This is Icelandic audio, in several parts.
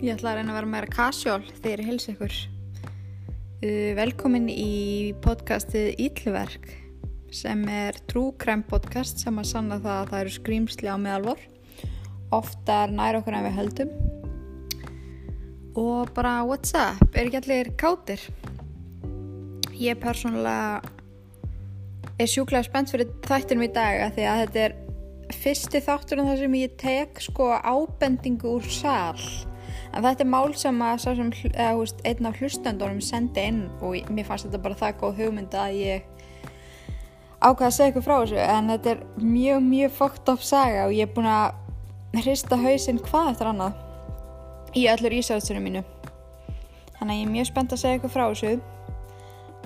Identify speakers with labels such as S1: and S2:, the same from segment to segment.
S1: Ég ætla að reyna að vera meira casual þegar ég hilsa ykkur. Uh, velkomin í podcastið Íllverk sem er crime podcast sem að sanna það að það eru skrýmsli á meðalvor. Ofta er nær okkur en við höldum. Og bara what's up? Er ekki allir kátir? Ég persónulega er sjúklega spennt fyrir þættinum í dag að því að þetta er fyrsti þáttur þar sem ég tek sko ábendingu úr sall en þetta er mál sem að sem, eða, veist, einn af hlustendunum sendi inn og mér fannst þetta bara það góð hugmynd að ég ákvaða að segja ykkur frá þessu. En þetta er mjög mjög fucked up saga og ég er búin að hrista hausinn hvað eftir annað í öllur ísæðstunum mínu. Þannig að ég er mjög spennt að segja ykkur frá þessu.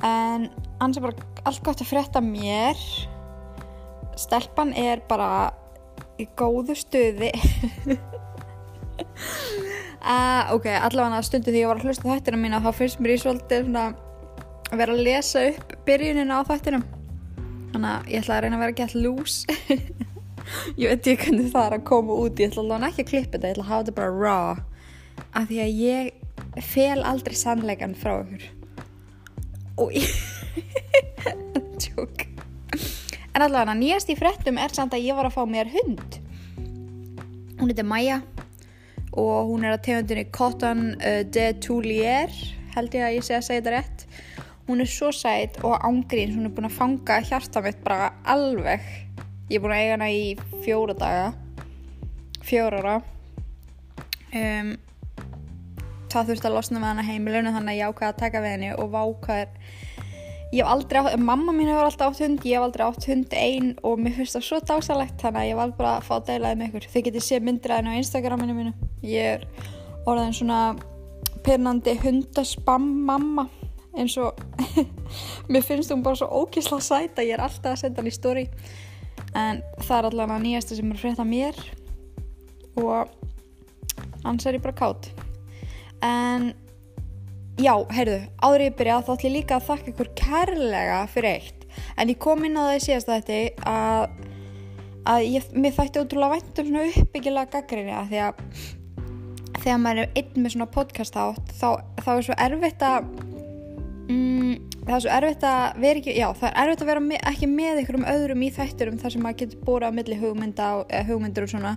S1: En annars er bara allt gott að frétta mér. Stelpan er bara í góðu stuði uh, ok, allavega stundu því ég var að hlusta þættina mína þá finnst mér í svolítið svona að vera að lesa upp byrjunina á þættinum. Þannig að ég ætla að reyna að vera gett lús. Ég veit ekki hvernig það er að koma út ég ætla alveg ekki að klippa þetta, ég ætla að hafa þetta bara raw. Af því að ég fel aldrei sannleikan frá ykkur. Og ég tjók en allavega nýjast í frettum er samt að ég var að fá mér hund. Hún heitir Maja og hún er að tegundinni Cotton uh, de Toulier held ég að ég sé að segja þetta rétt. Hún er svo sætt og ángríns hún er búin að fanga hjarta mitt bara alveg. Ég er búin að eiga hana í fjóra daga fjórara um, það þurfti að losna með hana heimilinu þannig að ég ákvaði að taka við henni og vákaður ég hef aldrei átt, mamma mín hefur alltaf átt hund ég hef aldrei átt hund einn og mér finnst það svo dásalegt þannig að ég var bara að fá að deilaði með ykkur. Þið getið séð myndir aðeins á Instagraminu mínu. Ég er orðin svona pyrnandi hundaspam mamma eins og mér finnst hún bara svo ókísla sæta ég er alltaf að senda hann í stóri en það er allavega nýjasta sem er frétta mér og annars er ég bara kátt en Já, heyrðu, áður ég byrja þá ætlum ég líka að þakka ykkur kærlega fyrir eitt. En ég kom inn á það í síðast þetta að, að ég, mér þætti ótrúlega væntum svona uppbyggilega gaggrinni að því að þegar maður er einn með svona podcast átt þá, þá er svo erfitt að það er svo erfitt að vera ekki, já það er erfitt að vera með, ekki með ykkur um öðrum í þætturum þar sem maður getur búrað að milli hugmynda og hugmyndur og svona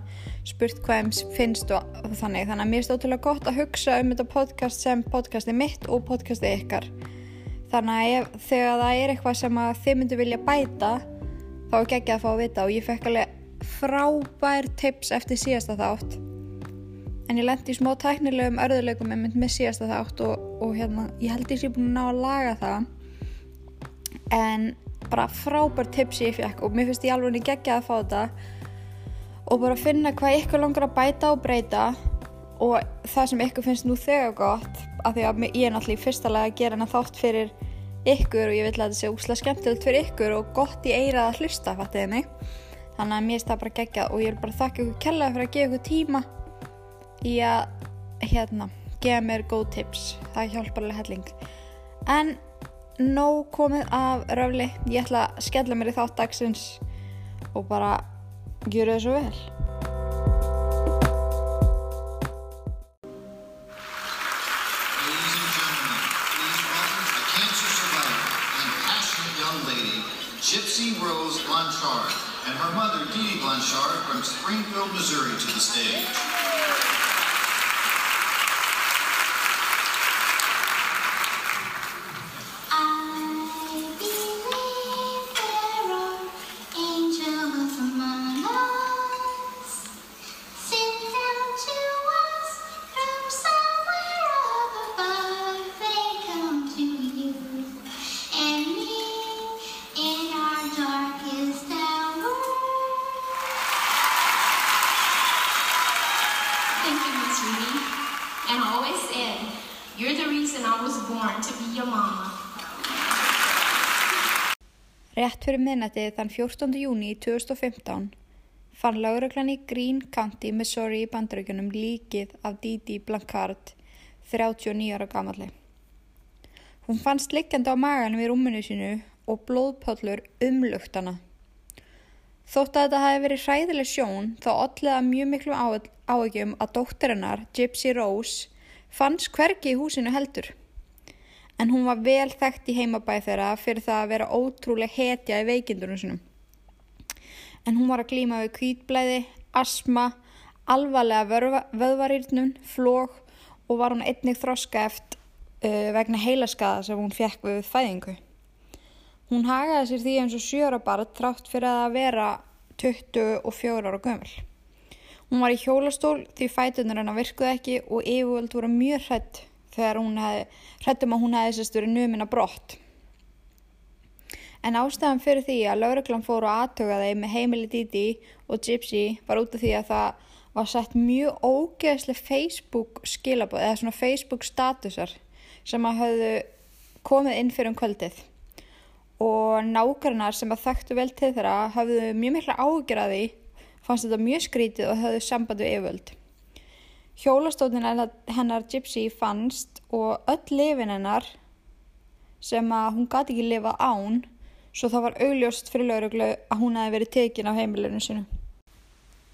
S1: spurt hvað eins finnst og, og þannig. Þannig að mér er stóttilega gott að hugsa um þetta podcast sem podcasti mitt og podcasti ykkar. Þannig að ef, þegar það er eitthvað sem þið myndu vilja bæta þá er ekki að fá að vita og ég fekk alveg frábær tips eftir síðasta þátt. En ég lendi í smá tæknilegum örðuleikum með síðasta þátt og, og hérna, ég held ég sé búin að ná að laga það en bara frábært tipsi ég fekk og mér finnst ég alveg geggjað að fá þetta. Og bara finna hvað ykkur langar að bæta og breyta. Og það sem ykkur finnst nú þegar gott af því að ég er náttúrulega í fyrsta lega að gera hana þátt fyrir ykkur og ég vil að þetta sé úslega skemmtilegt fyrir ykkur og gott í eirað að hlusta fattiði mig. Þannig að mér finnst það bara geggjað og ég vil bara þakka ykkur kellaði fyrir að gefa ykkur tíma í að hérna, gefa mér góð tips. Það hjálpar alveg helling. En nóg komið af röfli ég ætla að skella mér í þátt dagsins og bara gera það svo vel
S2: Gypsy Rose Blanchard and her mother Dee Blanchard from Springfield, Missouri to the stage.
S1: Rétt fyrir minnati þann 14. júni 2015 fann lauruglan í Greene County, Missouri í bandaríkunum líkið af Didi Blancard, 39 ára gamalli. Hún fannst liggjandi á maganum í rúmunu sínu og blóðpöllur umlugt hana. Þótt að þetta hafi verið hræðileg sjón þá olliða mjög miklu áhugjum að dóttirinnar, Gypsy Rose, fannst hvergi í húsinu heldur. En hún var vel þekkt í heimabæð þeirra fyrir það að vera ótrúlega hetja í veikindunum sinum. En hún var að glíma við kvítblæði, asma, alvarlega vöðvarýrnum, flóg og var hún einnig þroska eftir uh, vegna heilaskaða sem hún fekk við fæðingu. Hún hagaði sér því eins og sjöra barð trátt fyrir að vera 24 ára gömul. Hún var í hjólastól því fætunar hennar virkuði ekki og yfirvöld voru mjög hrætt þegar hún hefði, hrættum að hún hefði sérst verið nömin að brott. En ástæðan fyrir því að lauruglan fóru að aðtöga þeim með heimili Didi og Gypsy var út af því að það var sett mjög ógeðslega Facebook skilabóð eða svona Facebook statusar sem að hafðu komið inn fyrir um kvöldið og nákvæmnar sem að þekktu vel til þeirra hafðu mjög mikla ágjörði, fannst þetta mjög skrítið og hafðu samband við yfirvöld. Hjólastótin hennar Gypsy fannst og öll lifin hennar sem að hún gati ekki lifa án svo það var augljóst fyrir lauruglu að hún hefði verið tekin á heimilinu sinu.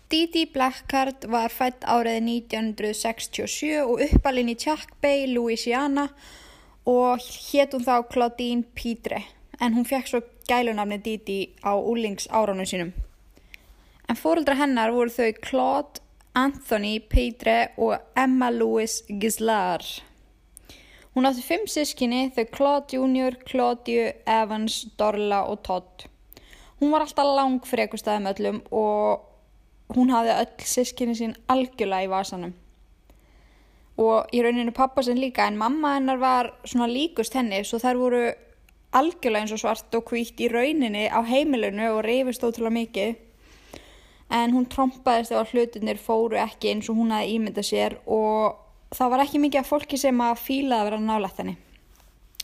S1: Didi Blackcard var fætt árið 1967 og uppalinn í Chuck Bay, Louisiana og hétt hún þá Claudine Petre en hún fekk svo gælunafni Didi á úlings áránum sínum. En fóruldra hennar voru þau Claude, Anthony, Petre og Emma Louise Gislar. Hún átti fimm sískinni, þau Claude Jr., Claudiu, Evans, Dorla og Todd. Hún var alltaf lang frekust aðeim öllum og hún hafði öll sískinni sín algjörlega í vasanum. Og í rauninu pappa sinn líka en mamma hennar var svona líkust henni svo þær voru algjörlega eins og svart og hvítt í rauninni á heimilinu og reyfist ótrúlega mikið en hún trompaðist ef að hlutinir fóru ekki eins og hún hafi ímyndað sér og það var ekki mikið af fólki sem að fílaði að vera nálægt henni.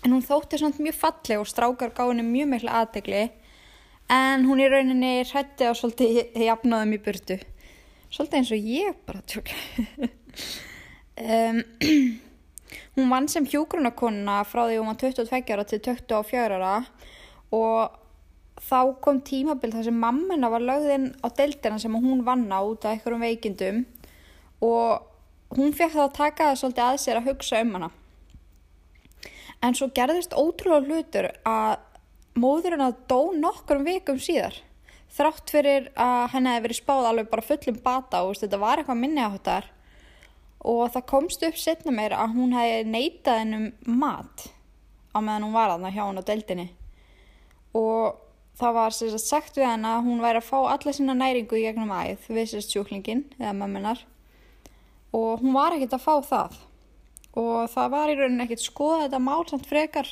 S1: En hún þótti svona mjög falleg og strákar gá henni mjög miklu aðdegli en hún í rauninni hrætti á svolítið jafnáðum í burtu. Svolítið eins og ég bara tjók. Um Hún vann sem hjógrunarkonna frá því hún var 22 ára til 24 ára og þá kom tímabild þar sem mammina var lögðinn á deildina sem hún vann á út af einhverjum veikindum og hún fekk þá að taka það svolítið að sér að hugsa um hana. En svo gerðist ótrúlega hlutur að móðurinn að dó nokkur um vikum síðar. Þrátt fyrir að henni hefði verið spáð alveg bara fullum bata og þetta var eitthvað minni á þetta og það komst upp setna meir að hún hefði neitað hennum mat á meðan hún var aðna hjá hún á deildinni og það var sagt, sagt við henn að hún væri að fá alla sína næringu í gegnum æð við sérst sjúklingin eða mömmunar og hún var ekkert að fá það. Og það var í rauninni ekkert skoða þetta mál samt frekar.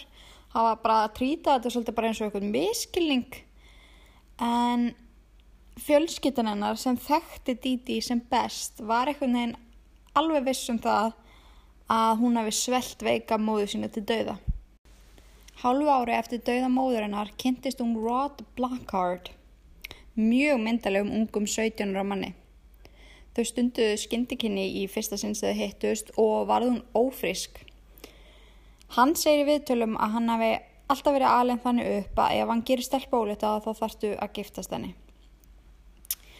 S1: Það var bara að trýta þetta svolítið bara eins og eitthvað miskilning en fjölskyttan hennar sem þekkti Díti sem best var eitthvað neginn alveg vissum það að hún hafi svelt veika móðu sína til dauða. Hálfu ári eftir dauða móðurinnar kynntist hún Rod Blackheart, mjög myndalegum ungum 17 ára manni. Þau stunduðu skindikinni í fyrsta sinns þegar hittust og varð hún ófrisk. Hann segir í viðtölum að hann hafi alltaf verið alveg þannig upp að ef hann gerir stelp ólita þá þarfstu að giftast henni.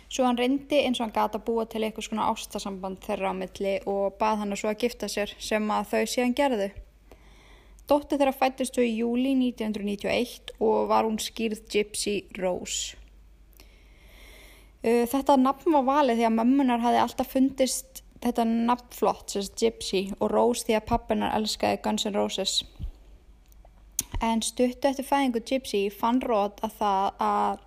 S1: Svo hann reyndi eins og hann gata búa til eitthvað svona ástasamband þeirra á milli og bað hann að svo að gifta sér sem að þau síðan gerðu. Dótti þeirra fættist þau í júli 1991 og var hún skýrð Gypsy Rose. Þetta nafn var valið því að mömmunar hafi alltaf fundist þetta nafn flott, sérst Gypsy og Rose því að pappinar elskaði Guns N' Roses. En stuttu eftir fæðingu Gypsy fann Rod að það að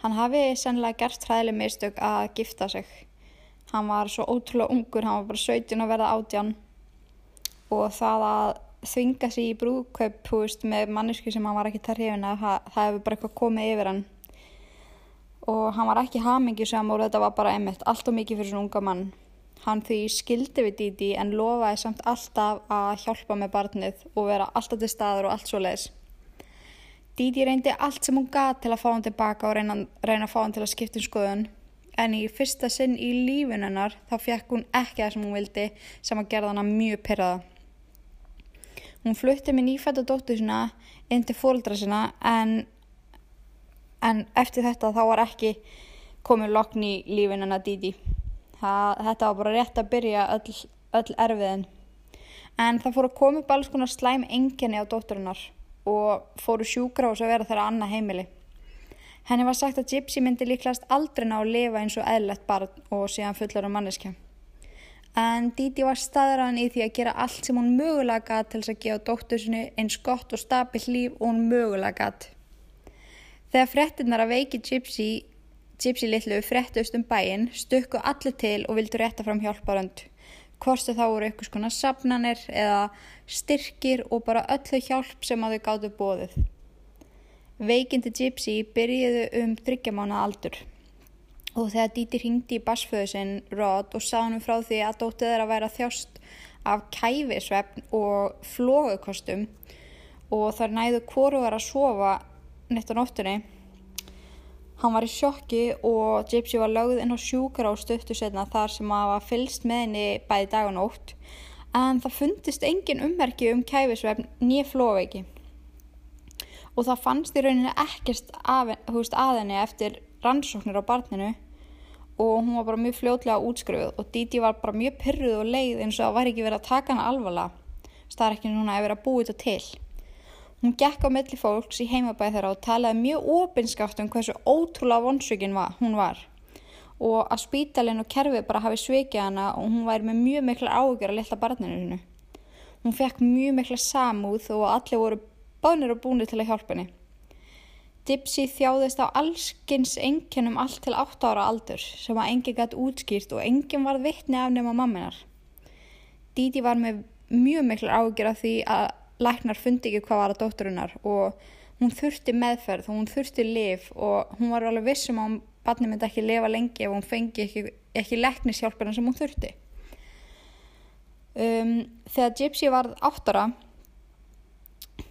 S1: Hann hafi sennilega gert hræðileg mistök að gifta sig. Hann var svo ótrúlega ungur, hann var bara 17 að verða átjan og það að þvinga sér í brúðkaup með mannesku sem hann var ekki þar hefina, það, það hefur bara eitthvað komið yfir hann. Og hann var ekki hamingisam og þetta var bara einmitt allt og mikið fyrir svona unga mann. Hann því skildi við Díti en lofaði samt alltaf að hjálpa með barnið og vera alltaf til staður og allt svo leiðis. Díti reyndi allt sem hún gað til að fá hann tilbaka og reyna, reyna að fá hann til að skipta um skoðun en í fyrsta sinn í lífunennar þá fekk hún ekki það sem hún vildi sem að gerða hann mjög perraða. Hún flutti með nýfætta dóttu sína inn til fóldra sína en, en eftir þetta þá var ekki komið lokn í lífin hennar Didi. Það, þetta var bara rétt að byrja öll, öll erfiðin. En það fór að koma upp alls konar slæm enginni á dótturinnar og fóru sjúkrahús að vera þeirra annað heimili. Henni var sagt að Gypsy myndi líklast aldrei ná að lifa eins og eðlert barn og síðan fullar um manneskja. En Didi var staðræðan í því að gera allt sem hún mögulega gæt til þess að gefa dóttur sinni eins gott og stabill líf og hún mögulega gæt. Þegar frettinnar að veiki Gypsy, Gypsy litlu frettust um bæin, stökku allir til og vildu rétta fram hjálparönd. Hvorstu þá voru ykkur skona sapnanir eða styrkir og bara öllu hjálp sem að þau gáttu bóðið. Veikindi Gypsy byrjuðu um þryggjamána aldur og þegar Díti hringdi í basföðu sinn Rod og sá hann frá því að dóttið er að vera þjást af kæfisvefn og flógukostum og þar næðu hvoru var að sofa neitt á nóttunni. Hann var í sjokki og Gypsy var lögð inn á sjúkara á stöttu setna þar sem að var fylst með henni bæði dag og nótt en það fundist engin ummerki um kæfisvefn nýja flóveiki og það fannst í rauninni ekkert að henni eftir rannsóknir á barninu og hún var bara mjög fljótlega útskrifuð og Didi var bara mjög pyrruð og leið eins og það var ekki verið að taka hana alvarlega. Það er ekki núna að vera búið þetta til. Hún gekk á milli fólks í heimabæð þeirra og talaði mjög opinskátt um hversu ótrúlega vonsökin var, hún var. Og að spítalinn og kerfið bara hafi sveikið hana og hún væri með mjög mikla ágjör að lilla barninu hennu hún fekk mjög mikla samúð og allir voru bánir og búinir til að hjálpa henni. Dipsy þjáðist á allskins enginum allt til 8 ára aldur sem að enginn gætt útskýrt og enginn var vittni af nema mamminar. Díti var með mjög miklar ágjör af því að læknar fundi ekki hvað var að dótturinnar og hún þurfti meðferð og hún þurfti liv og hún var alveg vissum að barni myndi ekki lifa lengi ef hún fengi ekki, ekki læknishjálpina sem hún þurfti. Um, þegar Gypsy var 8 ára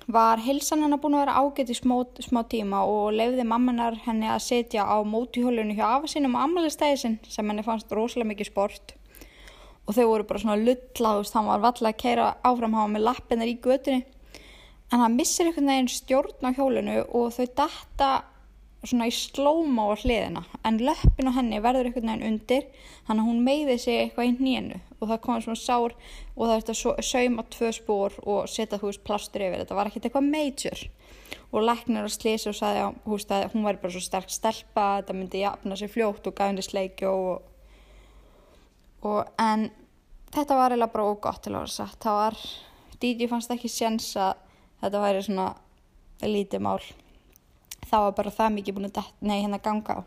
S1: var hilsan hennar búin að vera ágætt í smá, smá tíma og lefði mammanar henni að setja á mótihjólunni hjá afa sinum á amalistæðisinn sem henni fannst rosalega mikið sport. Og þau voru bara svona lullaðust, hann var valla að keira áfram hafa með lappinnar í götunni. En hann missir einhvern veginn stjórn á hjólunu og þau detta svona í slóma á hliðina en löppin á henni verður einhvern veginn undir þannig að hún meiði sig eitthvað í nýjenu og það kom svona sár og það eftir að sauma tvö spór og setja þú veist plastur yfir. Þetta var ekkert eitthvað major. Og læknir að slísa og sagði að, að hún var bara svo sterk stelpa þetta myndi jafna sér fljótt og gaf henni sleikju og, og en þetta var eiginlega bara ógótt til að vera satt það var, Díti fannst ekki séns að þetta væri svona lítið mál það var bara það mikið búin að nei, hérna ganga á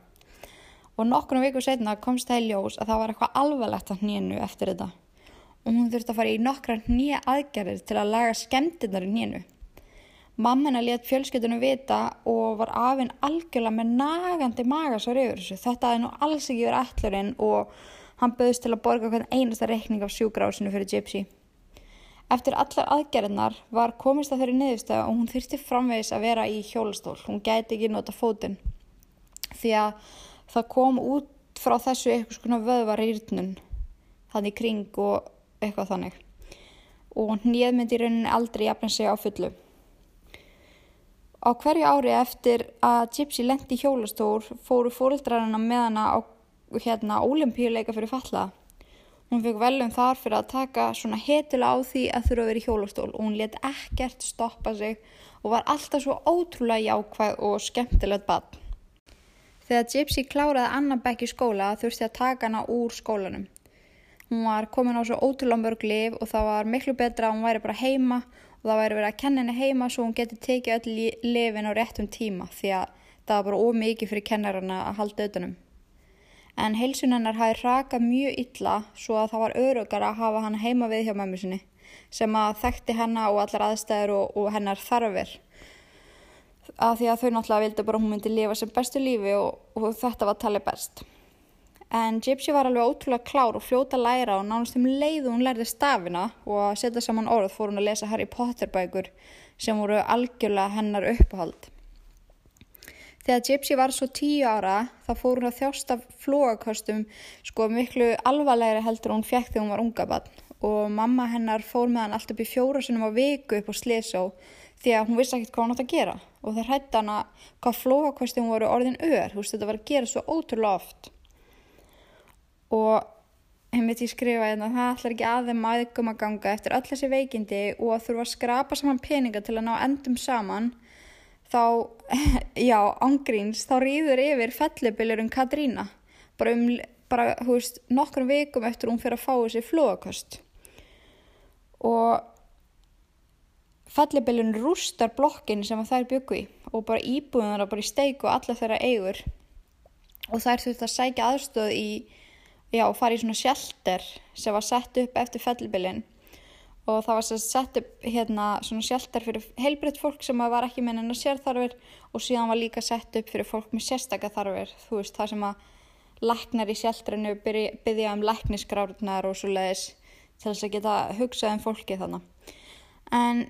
S1: og nokkrum viku setna komst það í ljós að það var eitthvað alvarlegt að nýjanu eftir þetta og hún þurfti að fara í nokkra nýja aðgerðir til að laga skemmtinnar í nýjanu. Mamma hennar let fjölskyldunum vita og var afinn algjörlega með nagandi magasar yfir þessu. Þetta hefði nú alls ekki verið ætlurinn og hann bauðist til að borga hvern einasta reikning af sjúgrásinu fyrir Gypsy. Eftir allar aðgerðinar var komist að þeirri niðurstæða og hún þurfti framvegis að vera í hjólastól. Hún gæti ekki nota fótinn því að það kom út frá þessu eitthvað svona vöðvarýrnun þannig kring og eitthvað þannig og hnið myndi í rauninni aldrei jafna sig á fullu. Á hverju ári eftir að Gypsy lendi í hjólastór fóru fóröldrarina með hana á hérna, ólimpíuleika fyrir falla. Hún fikk velum þar fyrir að taka svona hetulega á því að þurfa að vera í hjólastól og hún let ekkert stoppa sig og var alltaf svo ótrúlega jákvæð og skemmtilegt bann. Þegar Gypsy kláraði annan bekk í skóla þurfti að taka hana úr skólanum. Hún var komin á svo ótrúlega mörg liv og það var miklu betra að hún væri bara heima og það væri verið að kenna henni heima svo hún geti tekið öll lifin á réttum tíma því að það var bara ómikið fyrir kennarana að halda auðvunum. En heilsun hennar hafi rakað mjög illa svo að það var örugar að hafa hann heima við hjá mömmu sinni sem að þekkti hennar og allar aðstæður og, og hennar þarfir að því að þau náttúrulega vildi bara hún myndi lifa sem bestu lífi og, og þetta var talið best. En Gypsy var alveg ótrúlega klár og fljóta að læra og nánast um leiðu hún lærði stafina og að setja saman orð fór hún að lesa Harry Potter bækur sem voru algjörlega hennar uppáhald. Þegar Gypsy var svo tíu ára þá fór hún að þjásta flóakostum sko miklu alvarlegri heldur hún fjekk þegar hún var unga bann og mamma hennar fór með hann allt upp í fjóra sinum á viku upp á Slesó því að hún vissi ekkert hvað hún átt að gera. Og það hrætti hana hvað flóakostum voru orðin ör, þú veist þetta var að gera svo ótrúlega oft. Og einmitt ég skrifa hérna það ætlar ekki aðeim aðgum að ganga eftir öll þessi veikindi og að þurfa að skrapa saman peninga til að ná endum saman þá, já, ángríns þá rýður yfir fellibilurinn Katrína. Bara um, bara, hú veist, nokkrum vikum eftir hún fyrir að fá þessi flóakost og fellibilun rústar blokkin sem þær byggu í og bara íbúðunar bara í steik og alla þeirra eigur. Og þær þurft að sækja aðstöð í, já, fara í svona sjelter sem var sett upp eftir fellibilun og það var sett upp hérna svona sjelter fyrir heilbritt fólk sem var ekki með hennar sérþarfir og síðan var líka sett upp fyrir fólk með sérstakka þarfir, þú veist, það sem að læknar í sjeltrinu byggja um læknisgrárnar og svo leiðis til þess að geta hugsað um fólki þannig. En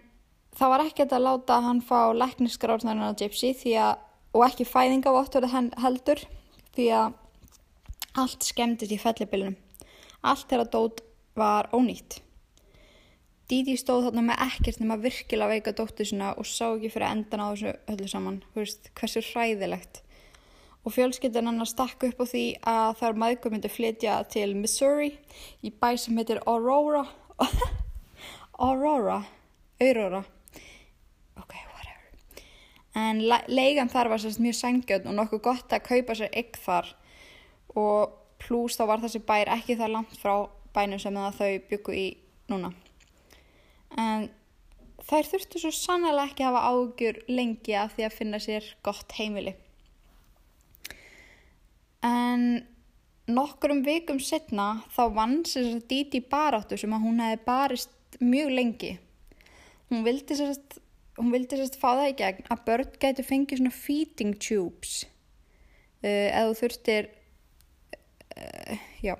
S1: það var ekkert að láta hann fá læknisgráðsnarinn á Gypsy að, og ekki fæðingavottur heldur því að allt skemmtist í fellibilunum. Allt þeirra dót var ónýtt. Díti stóð þarna með ekkert nema virkilega veika dóttu sinna og sá ekki fyrir endan á þessu öllu saman. Veist, hversu hræðilegt. Og fjölskyldin hann stakk upp á því að þar maðgur myndi flytja til Missouri í bæ sem heitir Aurora. Aurora. Aurora ok, whatever. En leigan þar var sérst mjög sangjöld og nokkuð gott að kaupa sér ykk þar og pluss þá var þessi bær ekki það langt frá bænum sem þau byggu í núna. En þær þurftu svo sannlega ekki að hafa ágjur lengi að því að finna sér gott heimili. En nokkurum vikum setna þá vann sér þetta díti baráttu sem að hún hefði barist mjög lengi. Hún vildi hún vildi sérst fá það í gegn að börn gætu fengið svona feeding tubes uh, eða þú þurftir uh, já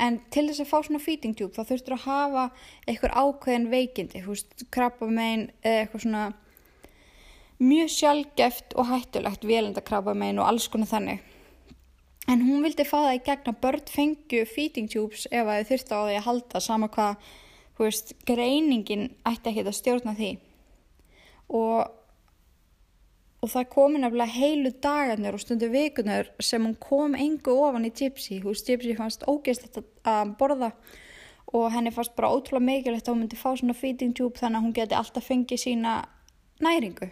S1: en til þess að fá svona feeding tube þá þurftir að hafa eitthvað ákveðin veikindi, þú veist, krabba megin eða eitthvað svona mjög sjálfgeft og hættulegt velenda krabba megin og alls konar þannig. En hún vildi fá það í gegn að börn fengju feeding tubes ef að þau þurfti á því að halda sama hvað þú veist, greiningin ætti ekki að stjórna því. Og, og það komi nefnilega heilu dagarnir og stundu vikunar sem hún kom engu ofan í Gypsy, veist, Gypsy fannst ógeðslegt að borða og henni fannst bara ótrúlega mikilvægt að hún myndi fá svona feeding tube þannig að hún geti alltaf fengið sína næringu.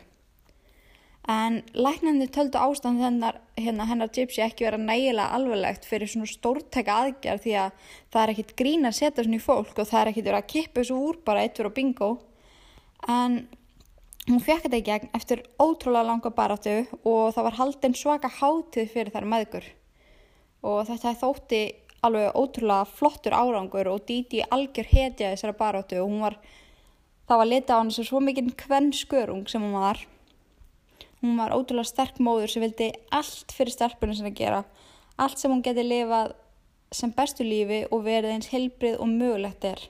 S1: En læknandi töldu ástand hennar, hérna, hennar gypsy ekki vera nægilega alveglegt fyrir svona stórtæka aðgerð því að það er ekkit grín að setja svona í fólk og það er ekkit verið að kippa þessu úr bara eitt fyrir bingo. En hún fekk þetta í gegn eftir ótrúlega langa baratu og það var haldinn svaka hátið fyrir þær maðgur og þetta þótti alveg ótrúlega flottur árangur og Díti algjör hetja þessara baratu og hún var það var litið á hann svo mikið hvern skörung sem hún var Hún var ótrúlega sterk móður sem vildi allt fyrir stelpunum sem að gera. Allt sem hún geti lifað sem bestu lífi og verið eins helbrið og mögulegt er.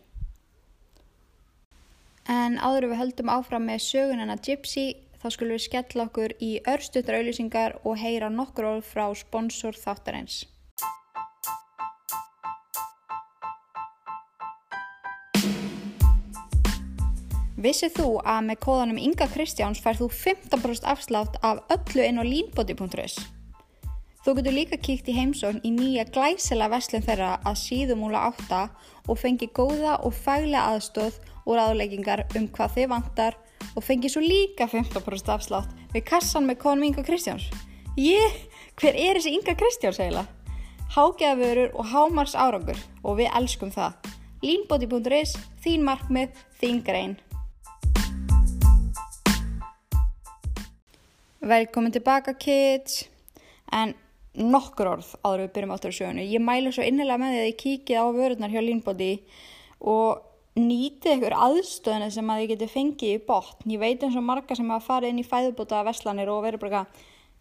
S1: En áður við höldum áfram með sögunana Gypsy þá skulum við skella okkur í örstuttar auðlýsingar og heyra nokkur orð frá sponsor þáttarins. Vissið þú að með kóðanum Inga Kristjáns fær þú 15% afslátt af öllu inn á línbóti.is? Þú getur líka kíkt í heimsókn í nýja glæsela vestlun þeirra að síðumúla átta og fengi góða og fælega aðstóð og ráðleggingar um hvað þið vantar og fengi svo líka 15% afslátt við kassan með kóðanum Inga Kristjáns. Ég, hver er þessi Inga Kristjáns eiginlega? Hágeðavörur og hámars árangur og við elskum það. Línbóti.is, þín markmið, þín grein. Velkomin tilbaka kids en nokkur orð áður við byrjum áttur á sjöunu. Ég mælu svo innilega með því að ég kíkið á vörurnar hjá Línbóti og nýtið ykkur aðstöðinu sem að ég geti fengið í botn. Ég veit eins og marga sem hafa farið inn í fæðubóta veslanir og verið bara já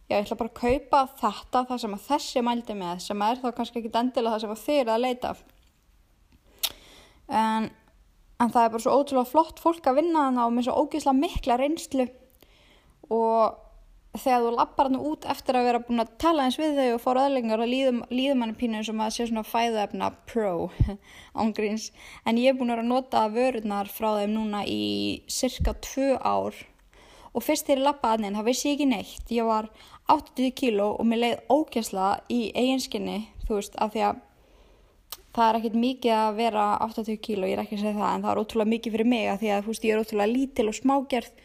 S1: ég ætla bara að kaupa þetta það sem að þessi mældi með sem er þá kannski ekki endilega það sem að þið eru að leita. En, en það er bara svo ótrúlega flott fólk að vinna þannig og með svo ógeðslega mikla reynslu og þegar þú lappar hann út eftir að vera búin að tala eins við þau og fóra aðlengar og líðum, hann pínu eins og maður sé svona fæðuefna pro ángríns en ég er búin að nota vörurnar frá þeim núna í cirka tvö ár. Og fyrst þegar ég lappaði að neinn þá vissi ég ekki neitt. Ég var 80 kíló og mér leið ógæsla í eiginskinni þú veist af því að það er ekkert mikið að vera 80 kíló, ég er ekki að segja það en það er ótrúlega mikið fyrir mig að því að þú veist ég er ótrúlega lítil og smágerð.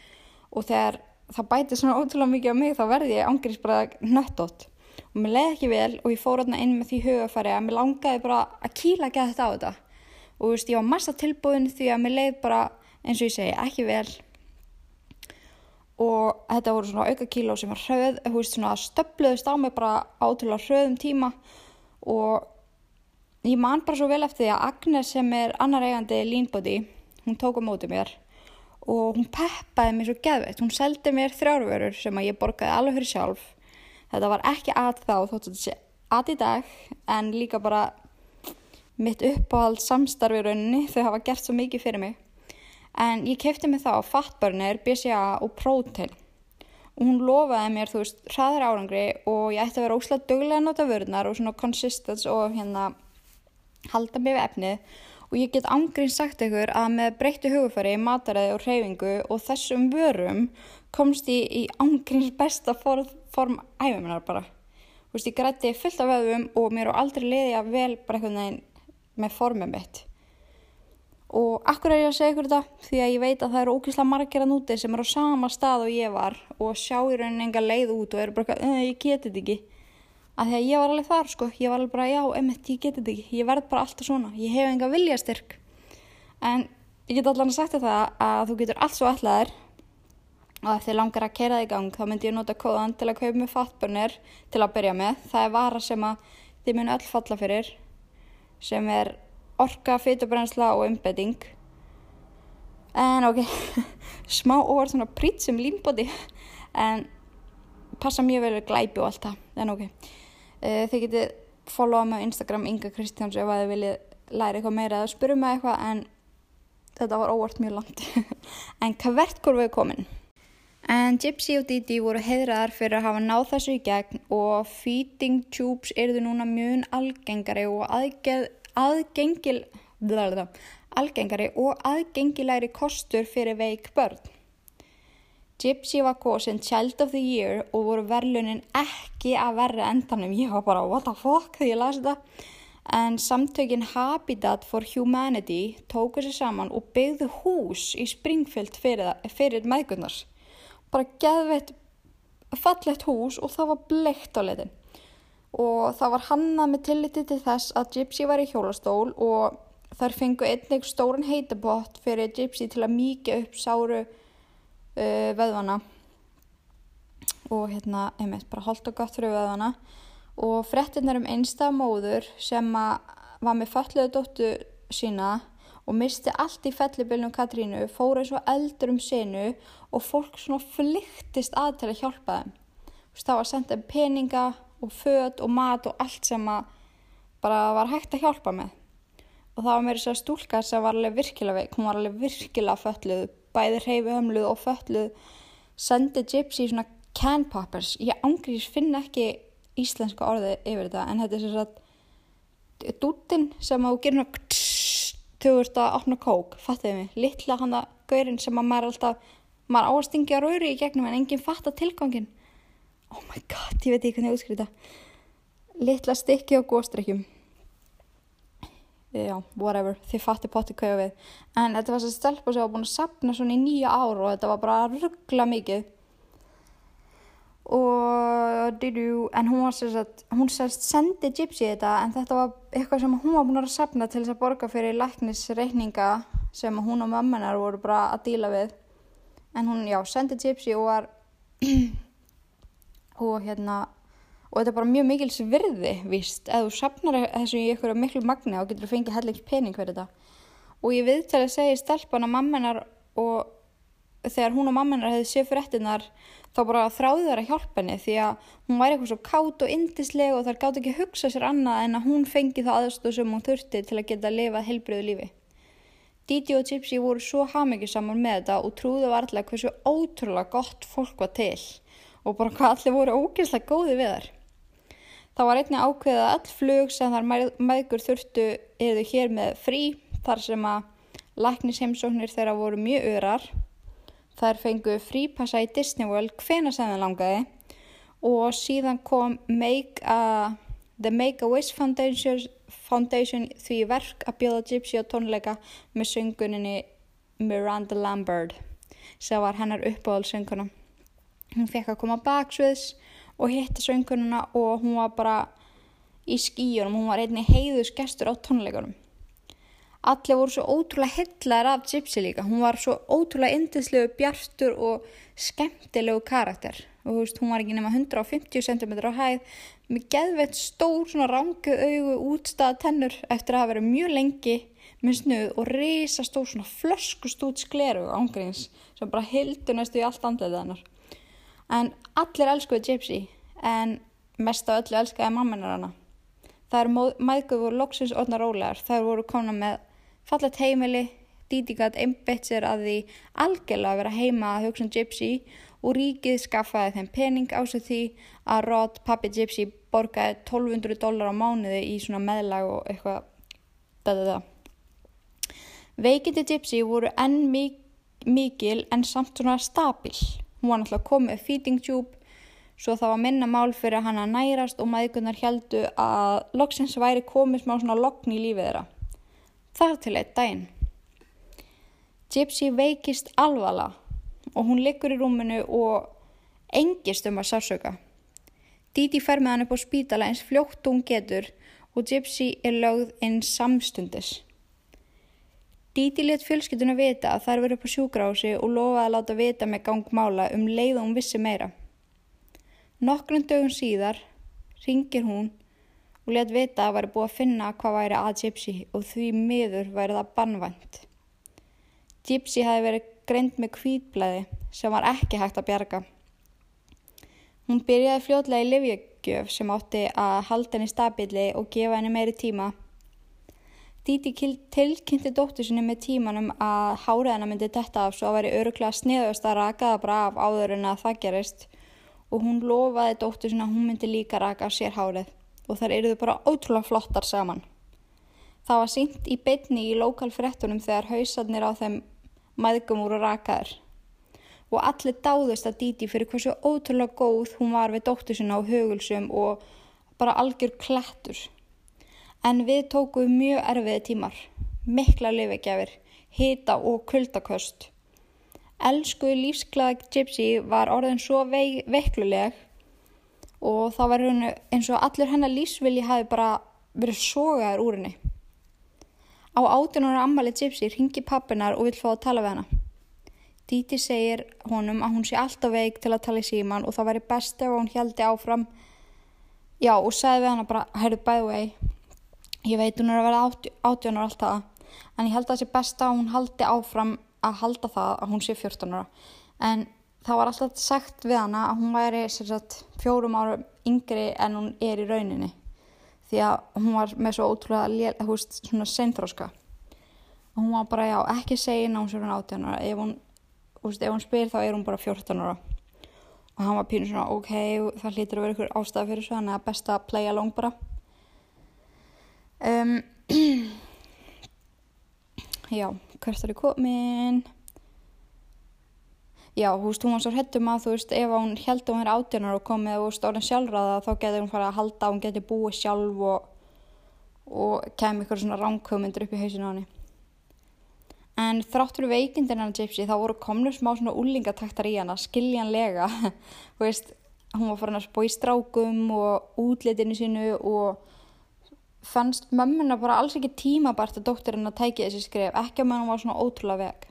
S1: Og þegar það bæti svona ótrúlega mikið á mig þá verði ég ángriðs bara nöttótt og mér leiði ekki vel og ég fór þarna inn með því hugafæri að mér langaði bara að kýla ekki þetta á þetta. Og þú veist ég var massa tilbúin því að mér leiði bara eins og ég segi ekki vel. Og þetta voru svona auka kíló sem var hröð, þú veist svona stöfluðist á mig bara átrúlega hröðum tíma. Og ég man bara svo vel eftir því að Agnes sem er annar eigandi Leanbody, hún tók á móti mér og hún peppaði mér svo geðveitt, hún seldi mér þrjárvörur sem að ég borgaði alveg fyrir sjálf. Þetta var ekki að þá þótt að þetta sé að í dag en líka bara mitt uppáhald samstarfi rauninni þau hafa gert svo mikið fyrir mig. En ég kefti mig þá Fatburner, BCA og Protein og hún lofaði mér, þú veist, hraðar árangri og ég ætti að vera óslátt duglega að nota vörðnar og svona consistence og hérna halda mig við efnið og ég get ángrín sagt ykkur að með breyttu hugufæri, mataræði og hreyfingu og þessum vörum komst ég í ángríns besta form, æfuminar bara. Þú veist, ég grætti fullt af vöðum og mér á aldrei liði að vel bara eitthvað neginn með formum mitt. Og akkur er ég að segja ykkur þetta? Því að ég veit að það eru ógísla margir að núti sem eru á sama stað og ég var og sjá í rauninni enga leið út og eru bara eitthvað, ég geti þetta ekki að því að ég var alveg þar sko. Ég var alveg bara, já, emitt, ég geti þetta ekki. Ég verð bara alltaf svona, ég hef enga viljastyrk. En ég get allan að sagt þetta að þú getur allt svo allaðir og ef þið langar að keira það í gang þá myndi ég nota kóðan til að kaupa með fatburnir til að byrja með. Það er vara sem að þið munu öll falla fyrir sem er orka, fytubrensla og umbetting en ok smá óvart svona prít sem límbóti en passa mjög vel við glæpi og allt það. En ok uh, þið getið followa mig á Instagram Inga Kristjáns ef að þið viljið læra eitthvað meira eða spyrja mig eitthvað en þetta var óvart mjög langt en hvað verðt hvort við komin En Gypsy og Didi voru heiðraðar fyrir að hafa náð þessu í gegn og feeding tubes erðu núna mjög algengari og aðgengil, blablabla, algengari og aðgengilegri kostur fyrir veik börn. Gypsy var góðsinn Child of the Year og voru verlunin ekki að verra endanum. Ég var bara what the fuck þegar ég lasi þetta. En samtökin Habitat for Humanity tóku sér saman og byggðu hús í Springfield fyrir, fyrir meðgurnars. Bara geðveitt fallett hús og það var bleikt á letin og það var hannað með tilliti til þess að Gypsy var í hjólastól og þær fengu einnig stóran heitabott fyrir Gypsy til að mýkja upp sáru uh, veðvana. Og hérna, einmitt, bara holdt og gott fyrir veðvana. Og frettinnar um einstaf móður sem var með fallega dóttu sína og misti allt í fellibilnum Katrínu, fóru svo eldur um senu og fólk svona flyktist að til að hjálpa þeim. Það var sendað peninga og född og mat og allt sem bara var hægt að hjálpa með. Og það var mér þess að stúlka sem var alveg virkilega veik, hún var alveg virkilega fölluð, bæði hreyfi hömluð og fölluð sendi Gypsy svona can poppers. Ég ángrís finn ekki íslenska orði yfir þetta en þetta er svona dútin sem að þú gerir svona þú ert að opna kók, fattiði mig? Litla hann að gaurinn sem að maður alltaf maður ástingja rauri í gegnum en enginn fatta tilgangin oh my god, ég veit ekki hvernig ég útskrita litla stykki og góðstrykkjum já, whatever, þið fatti potti kauða við. En þetta var svo stelpa sem var búin að sapna svona í nýja ár og þetta var bara ruggla mikið. Og didu, en hún var sérst hún sérst sendi Gypsy þetta en þetta var eitthvað sem hún var búin að sapna til þess að borga fyrir læknisreikninga sem hún og mammanar voru bara að díla við. En hún, já, sendi Gypsy og var og hérna og þetta er bara mjög mikils virði víst, ef þú sapnar þessu í einhverju miklu magni og getur þú fengið hellings pening fyrir þetta og ég viðtæði að segja stelpana mammenar og þegar hún og mammenar hefði séð fyrir ettinar þá bara þráði þær að hjálpa henni því að hún væri eitthvað svo kátt og indisleg og þær gátt ekki að hugsa sér annað en að hún fengi það aðstóð sem hún þurfti til að geta að lifa heilbriðu lífi. Didi og Gypsy voru svo hafmyggisamar með þetta og trúðu varlega hversu ótrúlega gott fólk var til og bara hvað allir voru ógeðslega góði við þar. Það var einnig ákveðið að all flug sem þar maður þurftu eða hér með frí þar sem að læknisheimsóknir þeirra voru mjög örar. Þær fengu frípassa í Disney World hvena sem það langaði og síðan kom Make a, The Make-A-Wish Foundation, Foundation því verk að bjóða Gypsy á tónleika með sönguninni Miranda Lambert sem var hennar uppáhaldssönguna. Hún fekk að koma baksviðs og hitta söngununa og hún var bara í skíunum, hún var einni heiðus gestur á tónleikunum. Allir voru svo ótrúlega hillar af Gypsy líka, hún var svo ótrúlega indislegu bjartur og skemmtilegu karakter og veist, hún var ekki nema 150 cm á hæð með geðveitt stór svona rangu augu útstaða tennur eftir að hafa verið mjög lengi með snuð og risa stór svona flöskust út skleru ángríns sem bara hildur næstu í allt andlega hennar. En allir elskuði Gypsy en mest af öllu elskaði mammanar hana. Er mæðguð voru loksins orðna rólegar, þær voru komna með fallet heimili, Didi gæti einbeitt sér að því algjörlega að vera heima að hugsa um Gypsy og ríkið skaffaði þeim pening á sig því að Rod, pappi Gypsy, borgaði 1200 dólar á mánuði í svona meðlag og eitthvað dæði það. Veikindi Gypsy voru enn mikil en samt svona stabil. Hún var náttúrulega komið feeding tube svo það var minna mál fyrir hann að nærast og maðurkunnar heldu að loksins væri komið smá svona lokn í lífið þeirra. Þar til eitt daginn. Gypsy veikist alvala og hún liggur í rúminu og engist um að sársöka. Didi fer með hann upp á spítala eins fljótt hún getur og Gypsy er lögð inn samstundis. Didi let fjölskytuna vita að þær verið upp á sjúgrási og lofaði að láta vita með gangmála um leið og hún vissi meira. Nokkrum dögum síðar ringir hún og let vita að væri búið að finna hvað væri að Gypsy og því miður væri það bannvænt. Gypsy hafi verið greint með kvítblæði sem var ekki hægt að bjarga. Hún byrjaði fljótlega í livjögjöf sem átti að halda henni stabilli og gefa henni meiri tíma. Díti tilkynnti dóttur sinni með tímanum að háriðana myndi detta af svo að veri öruglega sniðast að rakaða bara af áður en að það gerist og hún lofaði dóttur sinni að hún myndi líka raka sér hárið og þar eruðu bara ótrúlega flottar saman. Það var sínt í bytni í lokalfrettunum þegar hausarnir á þeim maðgum úr og rakaður. Og allir dáðist að Díti fyrir hversu ótrúlega góð hún var við dóttur sinna á hugulsum og bara algjör klættur. En við tókum mjög erfiði tímar, mikla lifigjafir, hita og kuldaköst. Elskuði lífsglæði Gypsy var orðin svo veikluleg og það var eins og allir hennar lífsvilji hafi bara verið sogaður úr henni. Á átjónur ammali Gypsy ringi pappinar og vil fá að tala við hana. Díti segir honum að hún sé alltaf veik til að tala í síman og það væri best ef hún heldi áfram. Já og sagði við hana bara, by the way, ég veit hún er að vera átjónur alltaf, en ég held að það sé best að hún haldi áfram að halda það að hún sé 14 ára. En það var alltaf sagt við hana að hún væri sagt, fjórum árum yngri en hún er í rauninni. Því að hún var með svo ótrúlega veist, svona seinþróska og hún var bara, já, ekki segja ná hún 18 ára. Ef hún, veist, ef hún spyr þá er hún bara 14 ára. Og hann var pínu svona, ok, það hlýtur að vera ykkur ástæða fyrir svo, þannig að besta að playa long bara um, já, hvert er ég komin já, þú veist, hún var svo hrettum að þú veist, ef hún held að hún er átjónar og komið og stóðin sjálfræða þá getur hún farið að halda, hún getur búið sjálf og, og kemur ykkur svona ránkvömyndur upp í hausinu á henni. En þráttur veikindin hann Gypsy þá voru komnur smá svona úlingataktar í hana, skiljanlega, þú veist, hún var farin að spói strákum og útlitinu sínu og fannst mömmuna bara alls ekki tímabart að dótturinn að tækja þessi skref, ekki að mann var svona ótrúlega veg.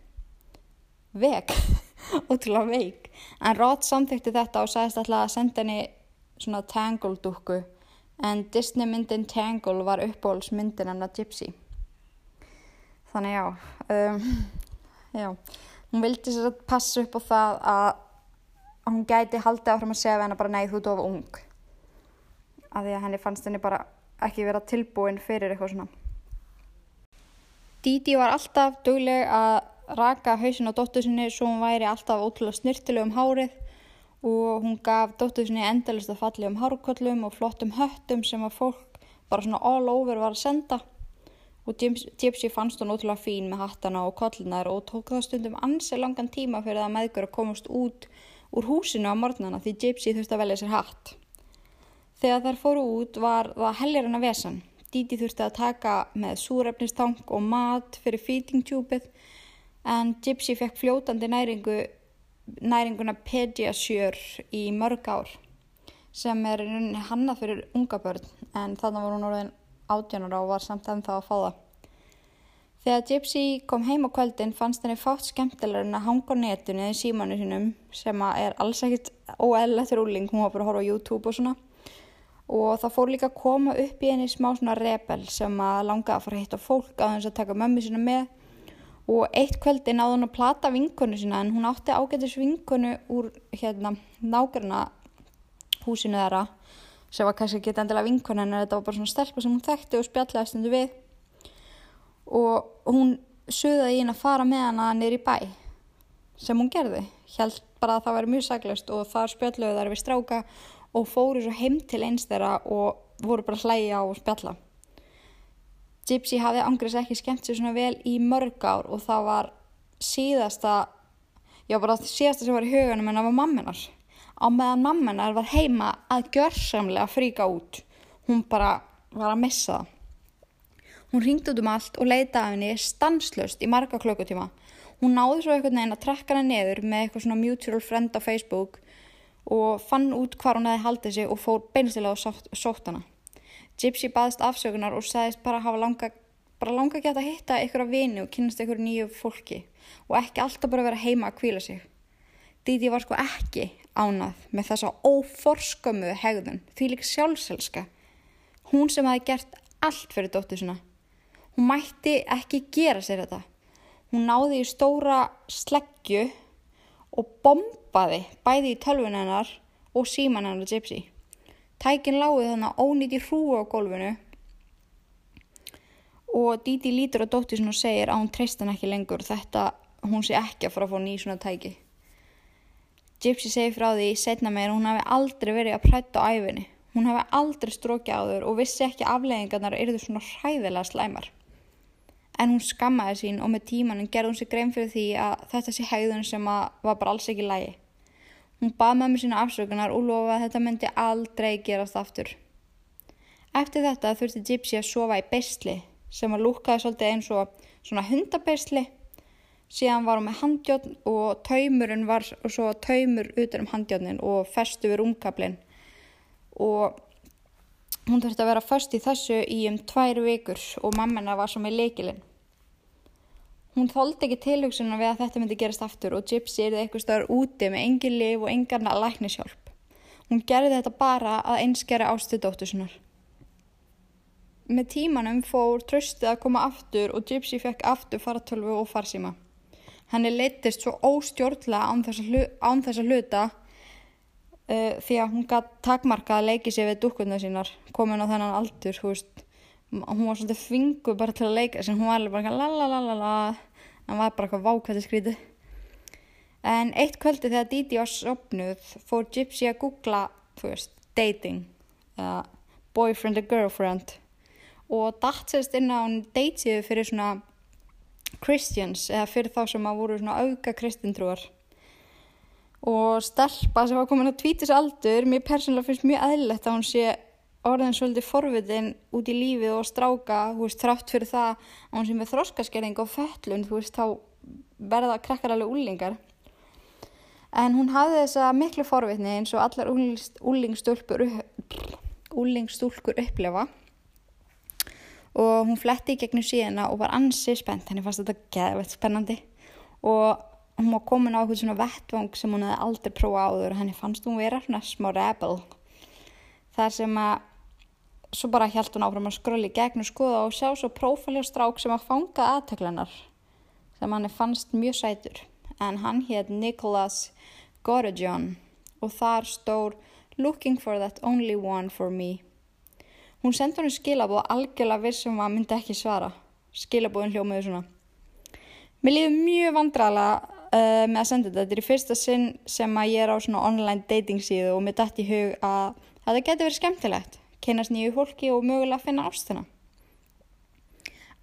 S1: Veg? ótrúlega veik. En Rod samþykti þetta og sagðist alltaf að senda henni svona Tangle dúkku. En Disney myndin Tangle var uppbólsmyndin hennar Gypsy. Þannig já um, já. Hún vildi sér að passa upp á það að hún gæti haldið áfram að segja hennar bara nei þú ert of ung. Að því að henni fannst henni bara ekki vera tilbúin fyrir eitthvað svona Didi var alltaf dugleg að raka hausin á dóttur sinni svo hún væri alltaf ótrúlega snirtileg um hárið og hún gaf dóttur sinni endalist að falli um hárkollum og flottum höttum sem að fólk bara svona all over var að senda og Gyps- Gypsy fannst hún ótrúlega fín með hattana og kollunar og tók það stundum ansi langan tíma fyrir það meðgur að komast út úr húsinu á morgnana því Gypsy þurfti að velja sér hatt. Þegar þær fóru út var það heljar en að vesan. Díti þurfti að taka með súrefnistang og mat fyrir feeding-tjúpið en Gypsy fekk fljótandi næringu, næringuna Pediasure í mörg ár sem er hannað fyrir unga börn en þannig var hún orðin átjónara og var samt ennþá að fá það. Þegar Gypsy kom heim á kvöldin fannst henni fátt skemmtilegur en að hanga á netinu í símanu sínum sem er alls ekkit óeðlilegt fyrir úling, hún var bara að horfa á YouTube og svona og það fór líka að koma upp í henni smá svona rebel sem að langa að fara að hitta fólk á þess að taka mömmu sína með. Og eitt kvöldi náði hún að plata vinkonu sína en hún átti ágætis vinkonu úr hérna nágruna húsinu þeirra sem var kannski ekki endilega vinkonu en þetta var bara svona stelpa sem hún þekkti og spjallaði stundu við. Og hún suðaði í henni að fara með hana niður í bæ sem hún gerði. Held bara að það væri mjög saglust og þar spjalluðu þær við stráka og fóru svo heim til eins þeirra og voru bara hlæja og spjalla. Gypsy hafði angriðs ekki skemmt sér svona vel í mörg ár og það var síðasta já bara síðasta sem var í huganum en það var mamminar á meðan mamminar var heima að gjörsamlega fríka út hún bara var að missa það. Hún ringdi út um allt og leita af henni stanslöst í marga klukkutíma. Hún náði svo einhvern veginn að trekka hana neður með eitthvað svona mutual friend á Facebook og fann út hvar hún hefði haldið sig og fór beinstilega og sótt, hana. Gypsy baðist afsökunar og sagðist bara hafa langa, bara langa geta að hitta ykkur að vini og kynast ykkur nýju fólki og ekki alltaf bara vera heima að kvíla sig. Díti var sko ekki ánað með þessa óforskömmu hegðun, því líka sjálfselska. Hún sem hafi gert allt fyrir dóttu sinna. Hún mætti ekki gera sér þetta. Hún náði í stóra sleggju og bombaði bæði í tölvun hennar og síman hennar Gypsy. Tækin láði þannig ónýtt í hrúu á gólfinu og Díti lítur á dóttir sinna og segir að hún treyst hann ekki lengur þetta hún sé ekki að fara að fá ný svona tæki. Gypsy segir frá því setna meir hún hafi aldrei verið að prætta á æfinni. Hún hafi aldrei strókið á þur og vissi ekki afleggingarnar eru þau svona hræðilega slæmar. En hún skammaði sín og með tímanum gerði hún sér grein fyrir því að þetta sé hegðun sem var bara alls ekki lægi. Hún bað mömmu sína afsökunar og lofa að þetta myndi aldrei gerast aftur. Eftir þetta þurfti Gypsy að sofa í beisli sem að lúkaði svolítið eins og svona hundabeisli. Síðan var hún með handjotn og taumurinn var svo taumur utan um handjotnin og festu við rúmkablinn og hún þurfti að vera först í þessu í um tvær vikur og mammina var svo með leikilinn. Hún þóldi ekki tilhugsunum við að þetta myndi gerast aftur og Gypsy erði eitthvað stöður úti með engin lif og engarna læknishjálp. Hún gerði þetta bara að einskjara ástu dóttu sinnar. Með tímanum fór tröstið að koma aftur og Gypsy fekk aftur fartölvu og farsíma. Henni leittist svo óstjórnlega að, án þess að hluta uh, því að hún gætt takmarka að leiki sér við dúkkurna sínar komin á þennan aldur veist, hún var svolítið fingu bara til að leika sem hún var alveg bara lalalala en var bara eitthvað vákvæði skrítið. En eitt kvöldi þegar Didi var sopnuð fór Gypsy að googla veist, dating uh, boyfriend or girlfriend og datt sérst inn á hún datesíðu fyrir svona Christians eða fyrir þá sem að voru svona auka kristintrúar og stelpa sem var komin að tvítis aldur mér persónulega finnst mjög eðlilegt að hún sé orðin svolítið forvitin út í lífið og stráka þú veist þrátt fyrir það að hún sé með þroskaskerðing og föllun þú veist þá verða krakkar alveg úlingar en hún hafði þessa miklu forvitni eins og allar úlingstúlkur úlingstúlkur upplefa og hún fletti í gegnum síðana og var ansið spennt henni fannst þetta geðvett spennandi. Og hún var komin á eitthvað svona vettvang sem hún hefði aldrei prófað áður og henni fannst hún vera svona smá rebel. Þar sem að svo bara held hún áfram að skröli gegn og skoða og sjá svo prófæli og strák sem að fanga aðtöklennar sem hann fannst mjög sætur. En hann hétt Nicholas Gorogion og þar stór Looking for that only one for me. Hún sendi hann skilabóð algjörlega vissum að myndi ekki svara. Skilabóðin hljómiði svona. Mér líður mjög vandralega uh, með að senda þetta. Þetta er í fyrsta sinn sem að ég er á svona online dating síðu og mér dætt í hug að það getur verið skemmtilegt. Kynast nýju fólki og mögulega finna ástina.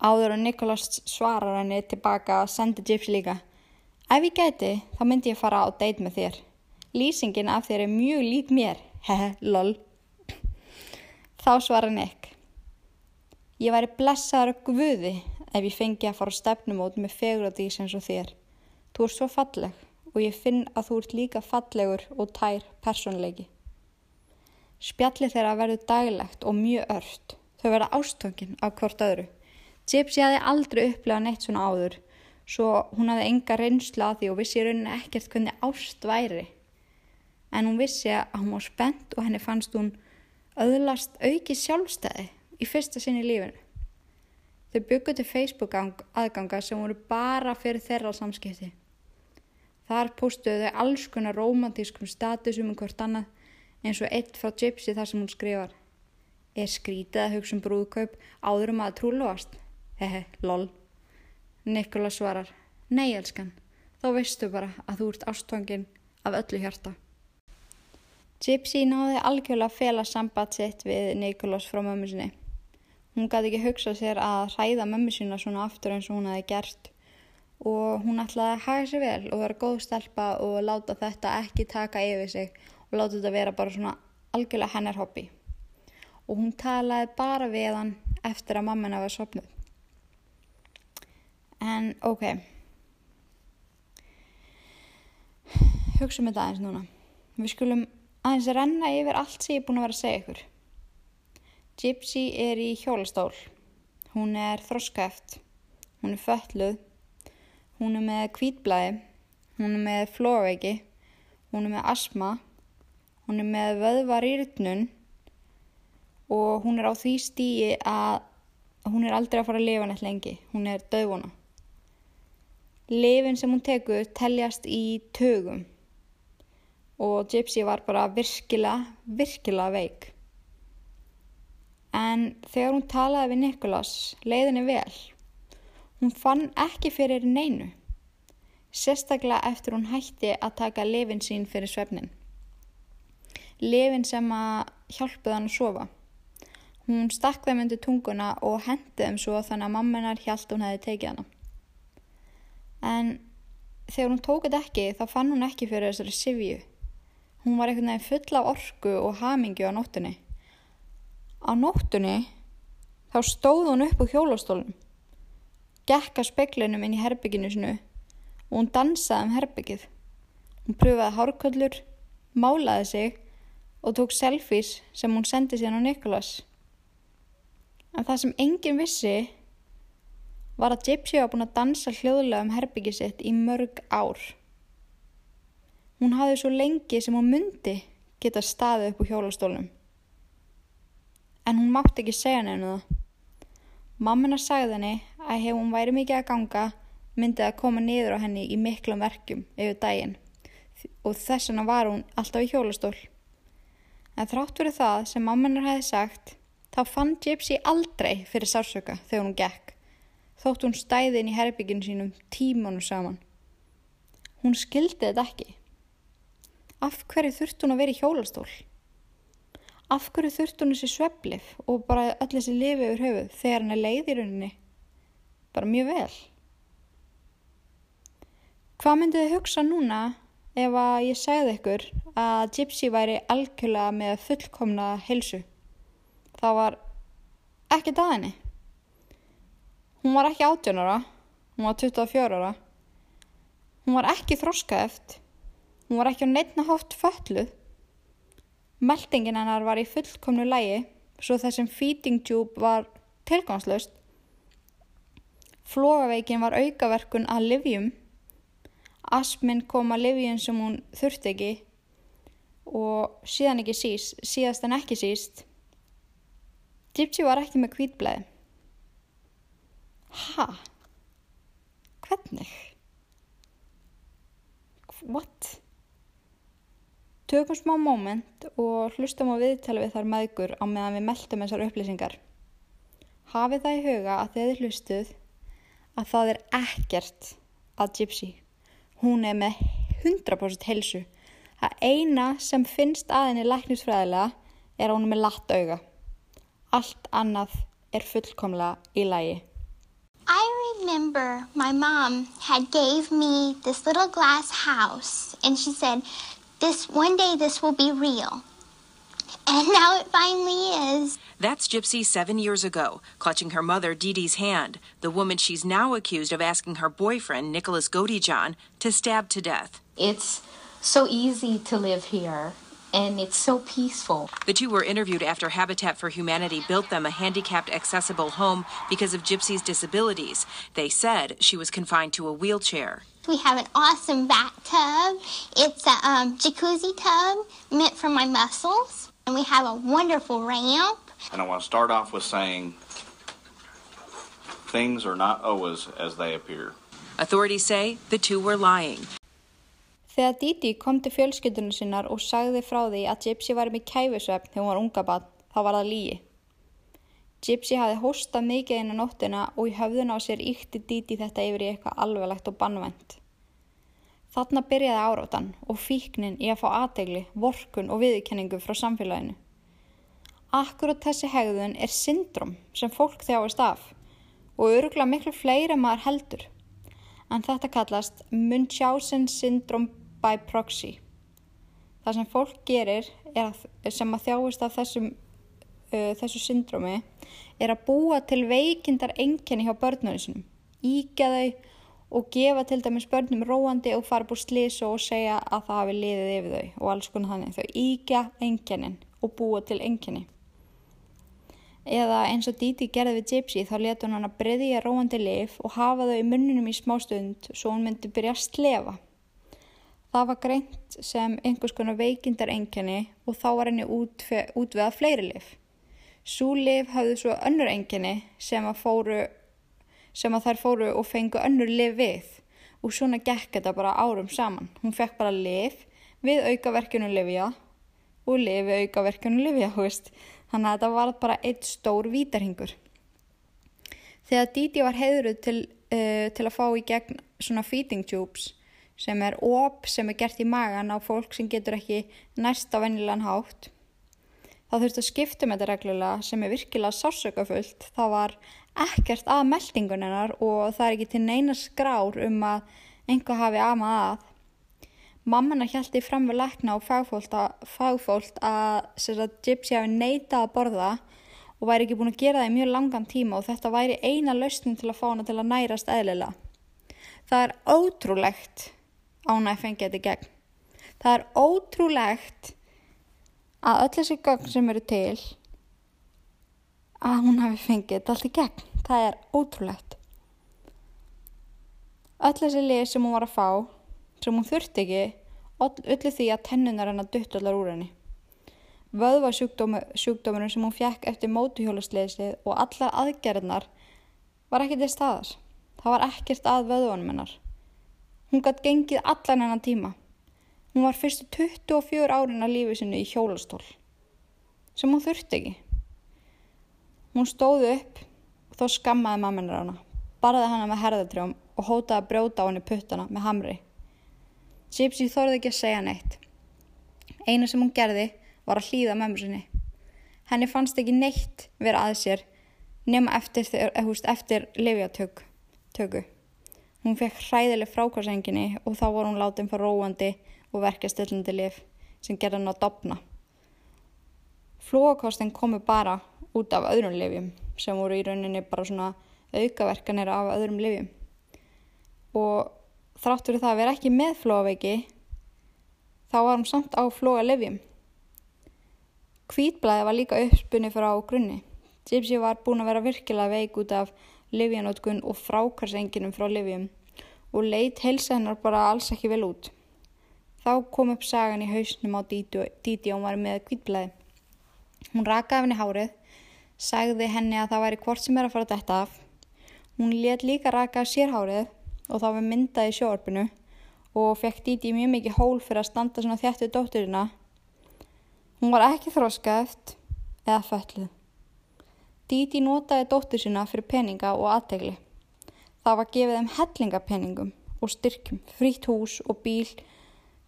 S1: Áður og Nikolas svarar henni tilbaka og sendir Gypsy líka. Ef ég gæti, þá myndi ég fara á date með þér. Lýsingin af þér er mjög lík mér. Hehe, lol. Þá svarar Nick. Ég væri blessaður og guði ef ég fengi að fara á stefnumót með fegurðardís eins og þér. Þú ert svo falleg og ég finn að þú ert líka fallegur og tær personleiki. Spjalli þeirra verður daglegt og mjög ört. Þau verða ástöngin af hvort öðru. Gypsy hafði aldrei upplegað neitt svona áður, svo hún hafði enga reynsla að því og vissi í rauninni ekkert hvernig ást væri. En hún vissi að hún var spennt og henni fannst hún öðlast auki sjálfstæði í fyrsta sinni í lífinu. Þau byggu til Facebook aðganga sem voru bara fyrir þeirra samskipti. Þar postuðu þau alls konar romantískum statusum um hvort annað eins og eitt frá Gypsy þar sem hún skrifar. Er skrítið að hugsa um brúðkaup áður um að trúlóast? Hehe, lol. Nikola svarar. Nei, elskan. Þá veistu bara að þú ert ástfangin af öllu hjarta. Gypsy náði algjörlega fela samband sitt við Nikolas frá mömmu sinni. Hún gæti ekki hugsa sér að hræða mömmu sína svona aftur eins og hún hefði gert og hún ætlaði að haga sér vel og vera góð stelpa og láta þetta ekki taka yfir sig og láta þetta vera bara svona algjörlega hennar hobby. Og hún talaði bara við hann eftir að mammina var sopnuð. En ok, hugsa um þetta aðeins núna. Við skulum aðeins renna yfir allt sem ég er búin að vera að segja ykkur. Gypsy er í hjólastól. Hún er þroskaeft. Hún er fölluð. Hún er með kvítblæði. Hún er með flóveiki. Hún er með asma. Hún er með vöðvarýrtnun og hún er á því stíi að hún er aldrei að fara að lifa nætt lengi. Hún er döfuna. Lifin sem hún tekur teljast í tögum og Gypsy var bara virkilega, virkilega veik. En þegar hún talaði við Nikolas leiðinni vel, hún fann ekki fyrir neinu. Sérstaklega eftir hún hætti að taka lifin sín fyrir svefnin. Lifin sem að hjálpuði hann að sofa. Hún stakk þeim undir tunguna og hendi þeim svo þannig að mammenar hjælt hún hefði tekið hana. En þegar hún tók þetta ekki þá fann hún ekki fyrir þessari sifju. Hún var einhvern veginn full af orku og hamingju á nóttunni. Á nóttunni þá stóð hún upp úr hjólastólunum, gekk að speklinum inn í herbygginu sinu og hún dansaði um herbyggið. Hún pröfaði hárköllur, málaði sig og tók selfies sem hún sendi síðan á Nikolas. En það sem enginn vissi var að Gypsy var búin að dansa hljóðlega um herbyggið sitt í mörg ár. Hún hafði svo lengi sem hún myndi geta staðið upp úr hjólastólunum. En hún mátti ekki segja henni það. Mammina sagði henni að ef hún væri mikið að ganga myndi það koma niður á henni í miklum verkjum yfir daginn og þess vegna var hún alltaf í hjólastól. En þrátt fyrir það sem mamminar hefði sagt þá fann Gypsy aldrei fyrir sársöka þegar hún gekk þótt hún stæði inn í herbygginu sínum tímanu saman. Hún skildi þetta ekki. Af hverju þurft hún að vera í hjólastól? Af hverju þurft hún þessi sveplif og bara öll þessi lifi yfir höfuð þegar hann er leið í rauninni? Bara mjög vel. Hvað myndið þið hugsa núna ef að ég segði ykkur að Gypsy væri algjörlega með fullkomna helsu? Það var ekki daginni. Hún var ekki 18 ára, hún var 24 ára. Hún var ekki þroskaeft, hún var ekki á neittna hótt fölluð. Meldingin hennar var í fullkomnu lægi, svo þessum feeding tube var tilgangslöst. Flóaveikin var aukaverkun að livjum. Asminn kom að livjum sem hún þurfti ekki og síðan ekki síst, síðast en ekki síst. Gypsy var ekki með kvítblæði. Ha? Hvernig? What? Tökum smá moment og hlustum á viðtali við þar maðgur á meðan við meldum þessar upplýsingar. Hafið það í huga að þeir hlustuð að það er ekkert að Gypsy. Hún er með 100% helsu. Það eina sem finnst að henni læknisfræðilega er hún með latt auga. Allt annað er fullkomlega í lægi.
S3: remember my mom had gave me this little glass house and she said, this one day this will be real. And now it finally is.
S4: That's Gypsy seven years ago, clutching her mother Dee Dee's hand, the woman she's now accused of asking her boyfriend, Nicholas John, to stab to death.
S5: It's so easy to live here and it's so peaceful.
S4: The two were interviewed after Habitat for Humanity built them a handicapped accessible home because of Gypsy's disabilities. They said she was confined to a wheelchair.
S3: We have an awesome bathtub. It's a um, jacuzzi tub meant for my muscles. And we have a wonderful ramp.
S6: And I want to start off with saying things are not always as they appear.
S4: Authorities say the two were lying.
S1: Þegar Didi kom til fjölskyldunum sinnar og sagði frá því að Gypsy var með kæfisvefn þegar hún var unga bann, þá var það lígi. Gypsy hafði hóstað mikið inn á nóttina og í höfðun á sér íkti Didi þetta yfir í eitthvað alveglegt og bannvænt. Þarna byrjaði árátan og fíknin í að fá aðtegli, vorkun og viðkenningu frá samfélaginu. Akkurát þessi hegðun er syndrom sem fólk þjáist af og örugla miklu fleiri maður heldur. En þetta kallast Munchausen syndrom by proxy. Það sem fólk gerir að, sem að þjáist af þessum, uh, þessu syndromi er að búa til veikindar enginni hjá börnunum sinum, íkja þau og gefa til dæmis börnum róandi og fara búið slísu og segja að það hafi liðið yfir þau og alls konar þannig. Þau íkja enginnin og búa til enginni. Eða eins og Díti gerði við Gypsy þá letu hann að breyðja róandi lif og hafa þau í munnunum í smá stund svo hann myndi byrja að slefa. Það var greint sem einhvers konar veikindar enginni og þá var henni útveða fleiri lif. Sú lif hafði svo önnur enginni sem að, fóru, sem að þær fóru og fengu önnur lif við og svona gekk þetta bara árum saman. Hún fekk bara lif við aukaverkjunum lifja og lif við aukaverkjunum lifja, hú veist. Þannig að þetta var bara eitt stór vítarhingur. Þegar Díti var heiðruð til, uh, til að fá í gegn svona feeding tubes sem er op sem er gert í magan á fólk sem getur ekki næst á vennilegan hátt. Þá þurftu að skipta með þetta reglulega sem er virkilega sásökafullt. Það var ekkert að meldinguninnar og það er ekki til neina skrár um að einhver hafi amað að. Mammana hjælti fram við lækna og fagfólk að, fagfólk að, að Gypsy hafi neitað að borða og væri ekki búin að gera það í mjög langan tíma og þetta væri eina lausnin til að fá hana til að nærast eðlilega. Það er ótrúlegt ánæg fengið þetta í gegn. Það er ótrúlegt að öll þessi gögn sem eru til að hún hafi fengið þetta allt í gegn. Það er ótrúlegt. Öll þessi lið sem hún var að fá, sem hún þurfti ekki, öllu því að tennunar hennar dutt allar úr henni. Vöðva sjúkdómurinn sem hún fjekk eftir mótuhjólasleisið og allar aðgerðnar var ekki til staðar. Það var ekkert að vöðvunum hennar. Hún gætt gengið allan hennan tíma. Hún var fyrstu 24 árin að lífi sinu í hjólastól. Sem hún þurfti ekki. Hún stóði upp og þó skammaði mammanar hana. Barði hana með herðatrjóm og hótaði að brjóta á henni puttana með hamri. Gypsy þorði ekki að segja neitt. Einu sem hún gerði var að hlýða mömmu sinni. Henni fannst ekki neitt vera að sér nema eftir, eftir livjatöku. Hún fekk hræðileg frákvarsenginni og þá var hún látin fyrir róandi og verkastillandi lif sem gerði hann að dopna. Flóakostin komi bara út af öðrum lifjum sem voru í rauninni bara svona aukaverkanir af öðrum lifjum. Og þráttur það að vera ekki með flóaveiki þá var hún samt á flóa lifjum. Kvítblæði var líka uppspunni fyrir á grunni. Gypsy var búin að vera virkilega veik út af livjanótkun og frákarsenginum frá livjum og leitt heilsa hennar bara alls ekki vel út. Þá kom upp sagan í hausnum á Díti og hún var með kvítblæði. Hún rakaði henni hárið, sagði henni að það væri hvort sem er að fara dætt af. Hún let líka raka af sér hárið og það var myndað í sjóarpinu og fekk Díti mjög mikið hól fyrir að standa svona þjættu dótturina. Hún var ekki þróskaðeft eða fölluð. Díti notaði dóttur sína fyrir peninga og aðtegli. Það var gefið þeim hellingapenningum og styrkjum, frýtt hús og bíl,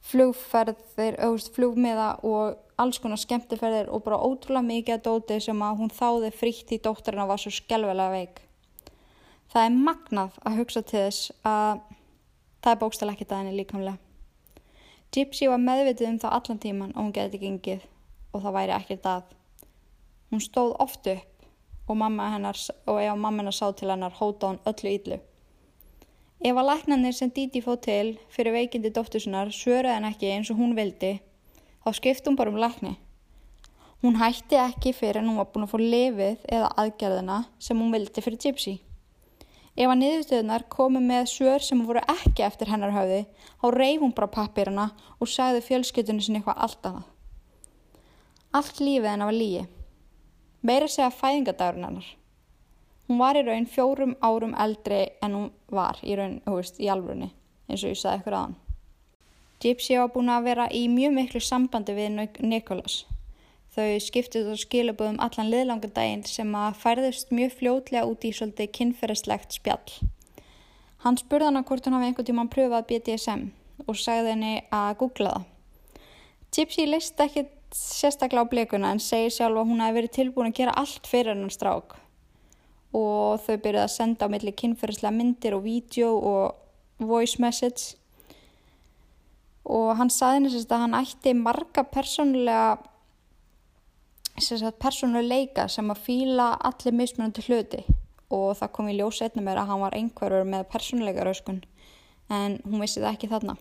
S1: flugferðir, flugmiða og alls konar skemmtiferðir og bara ótrúlega mikið að dóti sem að hún þáði frýtt í dótturina var svo skjálfilega veik. Það er magnað að hugsa til þess að það er bókstæla ekki það henni líkamlega. Gypsy var meðvitið um það allan tíman og hún getið gengið og það væri ekkert að. Hún stóð oft upp og mamma hennar og ef mamma hennar sá til hennar hóta hún öllu ídlu. Ef að læknarnir sem Didi fóð til fyrir veikindi dóttusinnar svöruði henn ekki eins og hún vildi, þá skipt hún bara um lækni. Hún hætti ekki fyrir en hún var búin að fá lefið eða aðgerðina sem hún vildi fyrir Gypsy. Ef að niðurstöðunar komu með svör sem voru ekki eftir hennar höfði, þá reyf hún bara pappirina og sagði fjölskyldunni sinni eitthvað allt annað. Allt lífið hennar var lígi. Meira segja fæðingadagurinn hennar. Hún var í raun fjórum árum eldri en hún var í raun, þú veist, í alvörunni, eins og ég sagði ykkur aðan. Gypsy var búin að vera í mjög miklu sambandi við Nikolas. Þau skiptið og skilabúðum allan liðlangan daginn sem að færðust mjög fljótlega út í svolítið kynferðislegt spjall. Hann spurði hana hvort hún hafi einhvern tíma pröfað BDSM og sagði henni að googla það. Gypsy leist ekki sérstaklega á blikuna en segir sjálf að hún hafi verið tilbúin að gera allt fyrir hennar strák og þau byrjuði að senda á milli kynferðislega myndir og vídeo og voice message og hann saði henni að hann ætti marga persónulega persónuleika sem að fíla allir mismunandi hluti og það kom í ljós einna mér að hann var einhverjur með persónuleika rauskun en hún vissi það ekki þarna.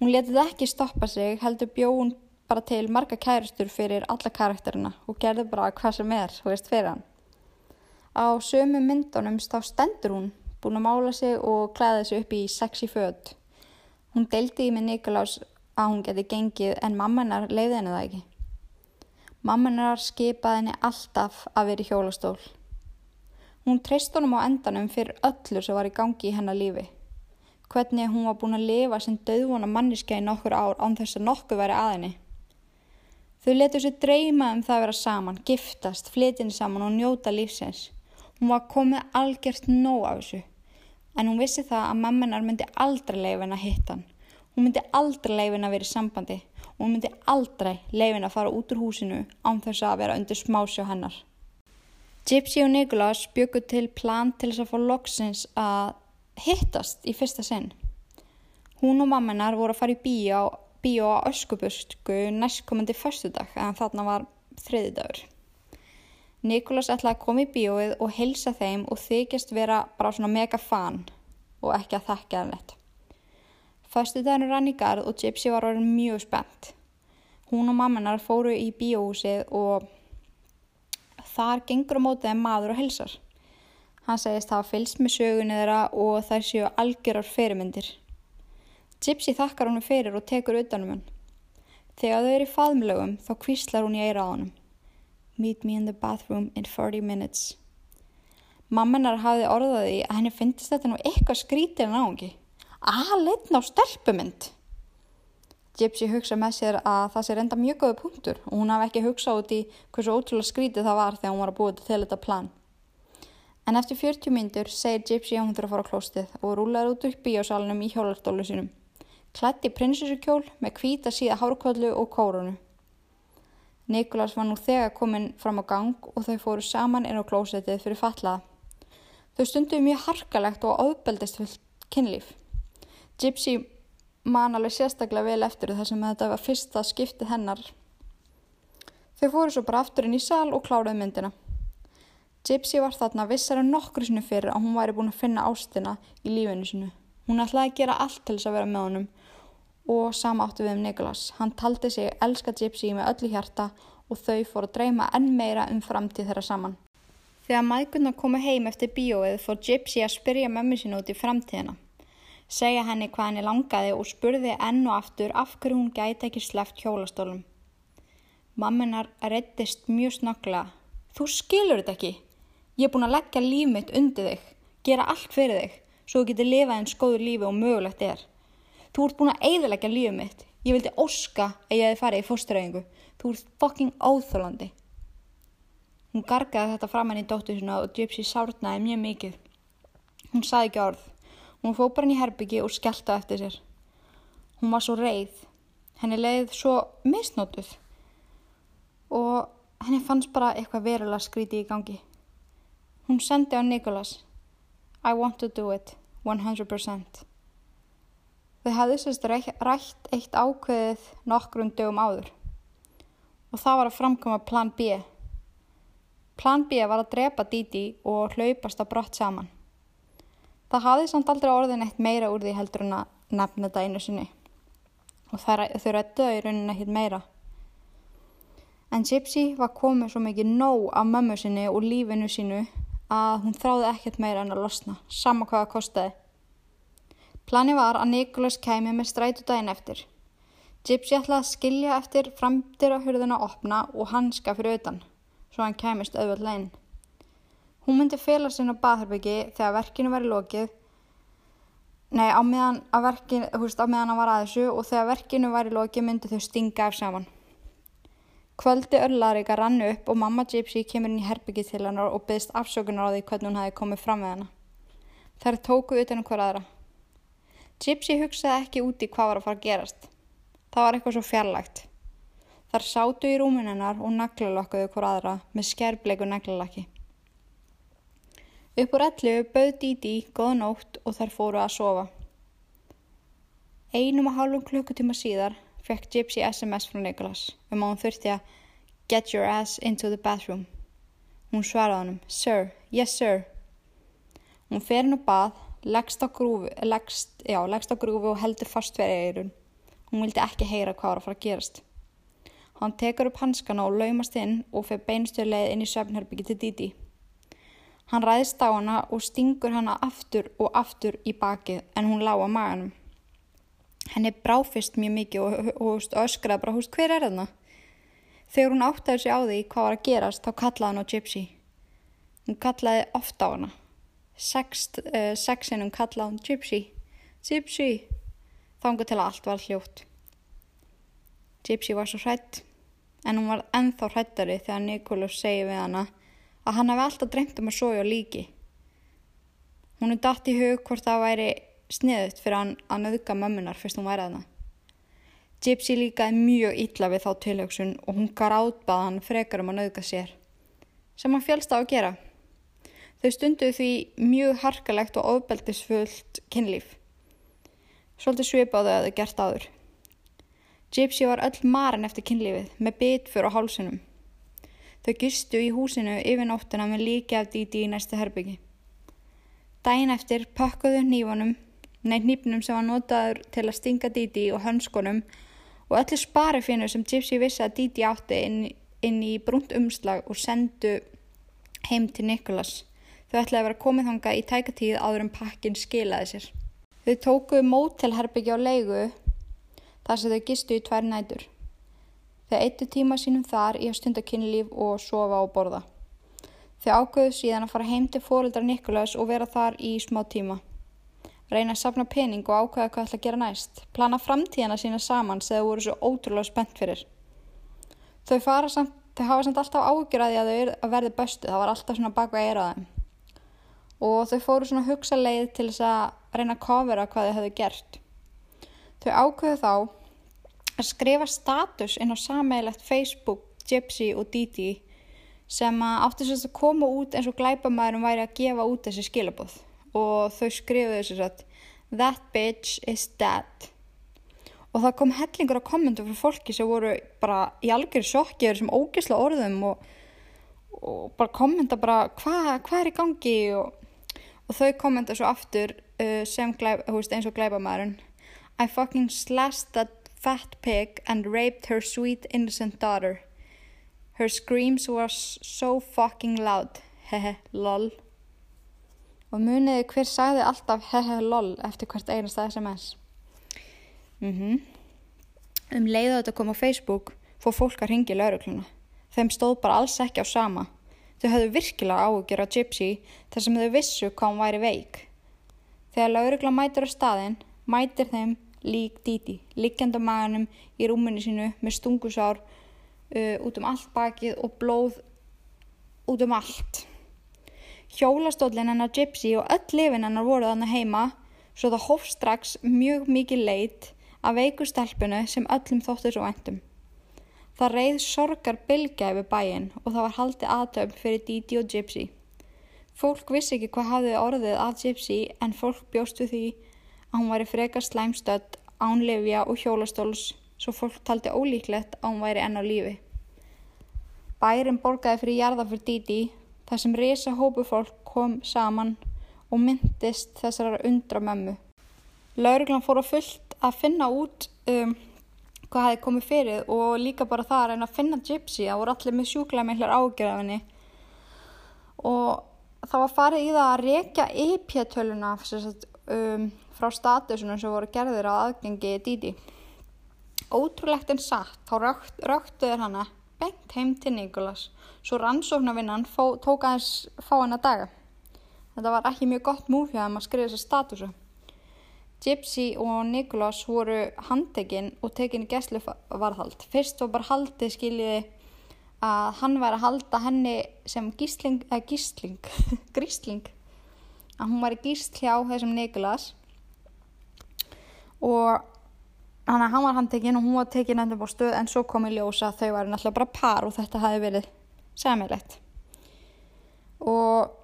S1: Hún letið ekki stoppa sig heldur bjóðun bara til marga kærustur fyrir alla karakterina og gerði bara hvað sem er, þú veist, fyrir hann. Á sömu myndunum þá stendur hún, búin að mála sig og klæða sig upp í sexy född. Hún deildi í með Nikolás að hún geti gengið en mammanar leiði henni það ekki. Mammanar skipaði henni alltaf að vera í hjólastól. Hún treyst honum á endanum fyrir öllu sem var í gangi í hennar lífi. Hvernig hún var búin að lifa sem döðvona manniska í nokkur ár án þess að nokkuð væri að henni. Þau letu sér dreyma um það að vera saman, giftast, flytjandi saman og njóta lífsins. Hún var komið algjört nóg af þessu. En hún vissi það að mammanar myndi aldrei leifin að hitta hann. Hún myndi aldrei leifin að vera í sambandi og hún myndi aldrei leifin að fara út úr húsinu án þess að vera undir smásjá hennar. Gypsy og Nicholas byggur til plan til þess að fá loksins að hittast í fyrsta sinn. Hún og mammanar voru að fara í bíó, bíó á öskubusku næstkomandi förstudag en þarna var þriðidagur. Nikolas ætlaði að koma í bíóið og hilsa þeim og þykjast vera bara svona mega fan og ekki að þekka það neitt. Föstu daginu rann í garð og Gypsy var orðin mjög spennt. Hún og mammanar fóru í bíóhúsið og þar gengur á mótið maður og hilsar. Hann segist það að fylgst með sögunni þeirra og þær séu algjörar fyrirmyndir. Gypsy þakkar honum fyrir og tekur utanum hann. Þegar þau eru í faðmlögum þá kvíslar hún í eira á honum. Meet me in the bathroom in 40 minutes. Mammanar hafði orðaði að henni finnist þetta nú eitthvað skrítið en áhengi. Aðleitn á stelpumynd. Gypsy hugsa með sér að það sé reynda mjög góðu punktur og hún hafi ekki hugsað út í hversu ótrúlega skrítið það var þegar hún var að búið til þetta plan. En eftir 40 myndur segir Gypsy að hún þurfa að fara á klóstið og rúlar út upp í ásalunum í hjólartólu sínum. Klætti prinsessukjól með kvíta síða hárkvöldu og kórunu. Nikolas var nú þegar komin fram á gang og þau fóru saman inn á klósetið fyrir fatlaða. Þau stunduði mjög harkalegt og áðbeldist fullt kynlíf. Gypsy man alveg sérstaklega vel eftir þar sem þetta var fyrsta skiptið hennar. Þau fóru svo bara aftur inn í sal og kláruði myndina. Gypsy var þarna vissar en nokkru sinu fyrir að hún væri búin að finna ástina í lífinu sinu. Hún ætlaði að gera allt til þess að vera með honum og sama áttu við um Nikolas. Hann taldi sig elska Gypsy með öllu hjarta og þau fór að dreyma enn meira um framtíð þeirra saman. Þegar maðgurna komu heim eftir bíóið fór Gypsy að spyrja mömmu sín út í framtíðina. Segja henni hvað henni langaði og spurði enn og aftur af hverju hún gæti ekki sleft hjólastólum. Mamminar reddist mjög snögglega. Þú skilur þetta ekki. Ég er búin að leggja líf mitt undir þig, gera allt fyrir þig, svo þú getur lifað eins góður lífi og mögulegt er. Þú ert búin að eigðilegja lífið mitt. Ég vildi óska að ég hefði farið í fósturauðingu. Þú ert fucking óþólandi. Hún gargaði þetta fram henni í dóttu sinna og Gypsy sárnaði mjög mikið. Hún saði ekki orð. Hún fóð bara henni í herbyggi og skellta eftir sér. Hún var svo reið. Henni leiði svo misnótuð. Og henni fannst bara eitthvað verulega skríti í gangi. Hún sendi á Nikolas. I want to do it, 100%. Þau hafði sérst rætt eitt ákveðið nokkrum dögum áður og það var að framkoma plan B. Plan B var að drepa Didi og hlaupast á brott saman. Það hafði samt aldrei orðin eitt meira úr því heldur en að nefna þetta einu sinni og þau rættuða í rauninni ekkit meira. En Gypsy var komið svo mikið nóg af mömmu sinni og lífinu sínu að hún þráði ekkert meira en að losna, sama hvað það kostiði. Plani var að Nikolas kæmi með strætu daginn eftir. Gypsy ætlaði að skilja eftir framdyr á hurðuna að opna og hanska fyrir auðan, svo hann kæmist auðvöldlega inn. Hún myndi fela sinna á baðherbyggi þegar verkinu í lokið, nei á meðan, verkin, húst, á meðan hann var að þessu og þegar verkinu í lokið myndi þau stinga af saman. Kvöldi örlarika rannu upp og mamma Gypsy kemur inn í herbyggi til hennar og byggst afsökunar á því hvernig hún hafi komið fram með hennar. Þær tóku utan um hver aðra. Gypsy hugsaði ekki úti hvað var að fara að gerast. Það var eitthvað svo fjarlægt. Þar sátu í rúminennar og naglalokkuðu hver aðra með skerbleiku naglalaki. Upp úr ellu bauð Didi góða nótt og þær fóru að sofa. Einum og hálfum klukkutíma síðar fekk Gypsy SMS frá Nicholas um að hún þurfti að get your ass into the bathroom. Hún svaraði honum, sir, yes sir. Hún fer henn og bað leggst á grúfi, leggst, já, leggst á grúfi og heldur fast fyrir eirun. Hún vildi ekki heyra hvað var að fara að gerast. Hann tekur upp hanskana og laumast inn og fyrir beinstöðleið inn í söfnherbyggi til Didi. Hann ræðist á hana og stingur hana aftur og aftur í bakið en hún lág á maganum. Henni bráfist mjög mikið og, og, og öskraði bara, húst, hver er þarna? Þegar hún áttaði sig á því hvað var að gerast, þá kallaði hann á Gypsy. Hún kallaði ofta á hana sex, uh, sexinum kalla hún Gypsy, Gypsy. Þangu til að allt var hljótt. Gypsy var svo hrætt en hún var ennþá hrættari þegar Nikolás segi við hana að hann hafi alltaf dreymt um að sója líki. Hún er dætt í hug hvort það væri sniðut fyrir hann að nöðka mömmunar fyrst hún væri að hana Gypsy líkaði mjög illa við þá tilhjóksun og hún gráðbaði hann frekar um að nöðka sér sem hann fjálst á að gera Þau stunduðu því mjög harkalegt og ofbeldisfullt kynlíf. Svolítið svipaðu að þau gert áður. Gypsy var öll maran eftir kynlífið með bitfur á hálsunum. Þau gistu í húsinu yfir nóttina með líki af díti í næstu herbyggi. Dæin eftir pakkuðu nýfunum, neitt nýpnum sem var notaður til að stinga díti og hönskonum og öllu sparifinu sem Gypsy vissi að díti átti inn, inn í brunt umslag og sendu heim til Nikolas. Þau ætlaði að vera komið þanga í tækatíð áður en pakkin skilaði sér. Þau tókuðu mótelherbyggja á leigu þar sem þau gistu í tvær nætur. Þau eittu tíma sínum þar í að stunda kynlíf og sofa og borða. Þau ágöðu síðan að fara heim til fóröldar Nikolás og vera þar í smá tíma. Reyna að sapna pening og ákvæða hvað ætla að gera næst. Plana framtíðana sína saman sem þau voru svo ótrúlega spennt fyrir. Þau, samt, þau hafa samt alltaf ágjörði að þau verði bestu. Það var alltaf svona baka eiraðum og þau fóru svona hugsa leið til þess að reyna að kofera hvað þau hefðu gert. Þau ákveðu þá að skrifa status inn á sameigilegt Facebook, Gypsy og Didi sem átti þess að koma út eins og glæpamæðurum væri að gefa út þessi skilabóð og þau skrifuðu þess að That bitch is dead. Og það kom hellingur á kommentu frá fólki sem voru bara í algjör sjokki yfir sem ógisla orðum og, og bara kommenta bara hvað hva er í gangi? Og og þau kommenta svo aftur uh, sem glæp, veist, eins og glæbamæðurinn I fucking slashed that fat pig and raped her sweet innocent daughter. Her screams was so fucking loud. Hehe lol. Og muniði hver sagði alltaf hehe lol eftir hvert einasta SMS mhm. Mm um leiðu þetta kom á Facebook fór fólk að ringi laurugluna þeim stóð bara alls ekki á sama Þau höfðu virkilega áhugjur á Gypsy þar sem þau vissu hvað hún væri veik. Þegar laurugla mætir á staðin, mætir þeim lík díti, liggjand á maganum í rúminu sínu með stungusár uh, út um allt bakið og blóð út um allt. Hjólastólinn hennar Gypsy og öll lifin hennar voru þannig heima svo það hóf strax mjög mikið leit af veikustelpunu sem öllum þóttur svo vendum. Það reið sorgar bylgja yfir bæin og það var haldið aðtöfn fyrir Didi og Gypsy. Fólk vissi ekki hvað hafði orðið af Gypsy en fólk bjóst við því að hún væri frekar slæmstödd, ánlefja og hjólastóls svo fólk taldi ólíklegt að hún væri enn á lífi. Bærin borgaði fyrir jarða fyrir Didi þar sem risa hópu fólk kom saman og myndist þessar undra mömmu. Lauruglan fór á fullt að finna út um, hvað hefði komið fyrir og líka bara það að reyna að finna Gypsy, það voru allir með sjúklega meðlar ágjörð af henni og það var farið í það að rekja IP-töluna um, frá statusunum sem voru gerðir á aðgengi Didi. Ótrúlegt en satt, þá rökt, röktuður hana beint heim til Nikolas, svo rannsóknarvinnan tók aðeins fá henn að daga. Þetta var ekki mjög gott múf hjá þeim að skrifa þessa statusu. Gypsy og Nikolas voru handtekinn og tekinn í gæslu varðhald. Fyrst var bara haldið skiljiði að hann væri að halda henni sem gísling, eða gísling, grísling, að hún væri gísl hjá þessum Nikolas og hann, var handtekinn og hún var tekinn endur búið stöð en svo kom í ljósa að þau væri náttúrulega bara par og þetta hafi verið semilegt. Og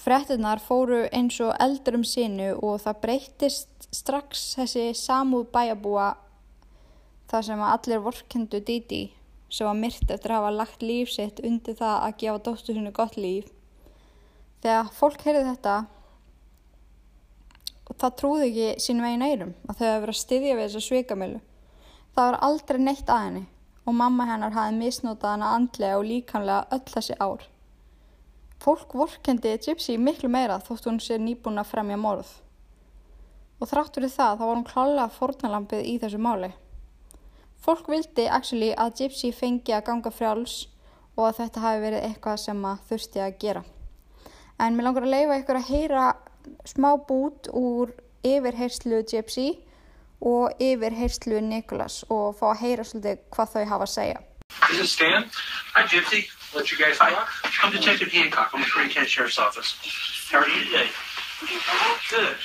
S1: frettinnar fóru eins og eldur um sinu og það breytist strax þessi samúð bæjabúa þar sem allir vorkendu Didi sem var myrt eftir að hafa lagt líf sitt undir það að gefa dóttur sinu gott líf. Þegar fólk heyrði þetta og það trúði ekki sín veginn eirum að þau hefði verið að styðja við þessu svikamölu. Það var aldrei neitt að henni og mamma hennar hafði misnótað hana andlega og líkamlega öll þessi ár. Fólk vorkendi Gypsy miklu meira þótt hún sé nýbúin að fremja morð. Og þrátt fyrir það þá var hún klálega fornalampið í þessu máli. Fólk vildi actually að Gypsy fengi að ganga frjáls og að þetta hafi verið eitthvað sem að þurfti að gera. En mér langar að leifa ykkur að heyra smá bút úr yfirherslu Gypsy og yfirherslu Nicholas og fá að heyra svolítið hvað þau hafa að segja.
S7: This is Stan. Hi, Gypsy. Let you guys talk. I'm Detective Hancock. I'm with Green County Sheriff's Office. How are you today? Good.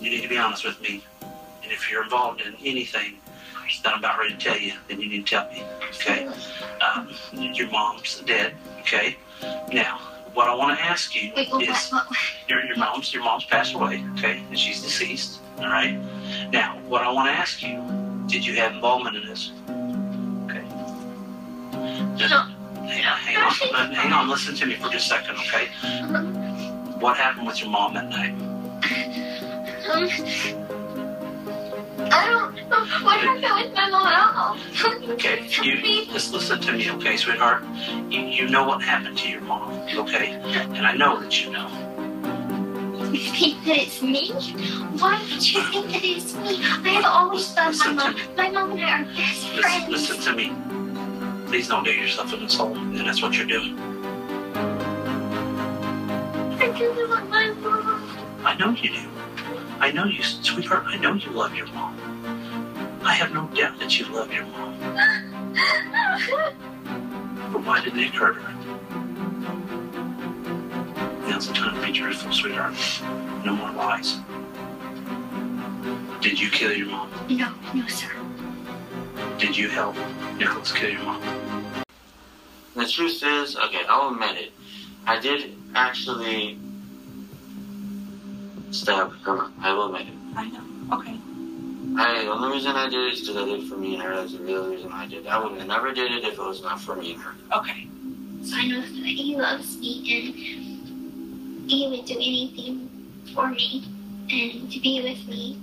S7: You need to be honest with me. And if you're involved in anything that I'm about ready to tell you, then you need to tell me. Okay? Um, your mom's dead. Okay? Now, what I want to ask you
S3: Wait, what,
S7: is
S3: what, what?
S7: your, your mom's your mom's passed away. Okay? And she's deceased. All right? Now, what I want to ask you, did you have involvement in this? Just, hang, on, hang on, listen to me for just a second, okay? What happened with your mom that night?
S3: Um, I don't know what happened with my mom at all.
S7: Okay, you just listen to me, okay, sweetheart? You, you know what happened to your mom, okay? And I know that you know.
S3: You think that it's me? Why would you think that it's me? I have always loved my mom. My mom and I are best
S7: Listen,
S3: friends.
S7: listen to me. Please don't do yourself in this hole, and that's what you're doing.
S3: I really love my mom.
S7: I know you do. I know you, sweetheart. I know you love your mom. I have no doubt that you love your mom. But why did Nick hurt her? Now's the time to be truthful, sweetheart. No more lies. Did you kill your mom?
S3: no, no, sir.
S7: Did you help Nicholas kill your mom?
S8: The truth is, okay, I'll admit it. I did actually stab her. I will admit it.
S4: I know. Okay.
S8: I, the only reason I did it is because I did it for me and her. That's the real reason I did it. I would have never did it if it was not for me and her.
S4: Okay.
S3: So I know that he loves me and he would do anything for me and to be with me.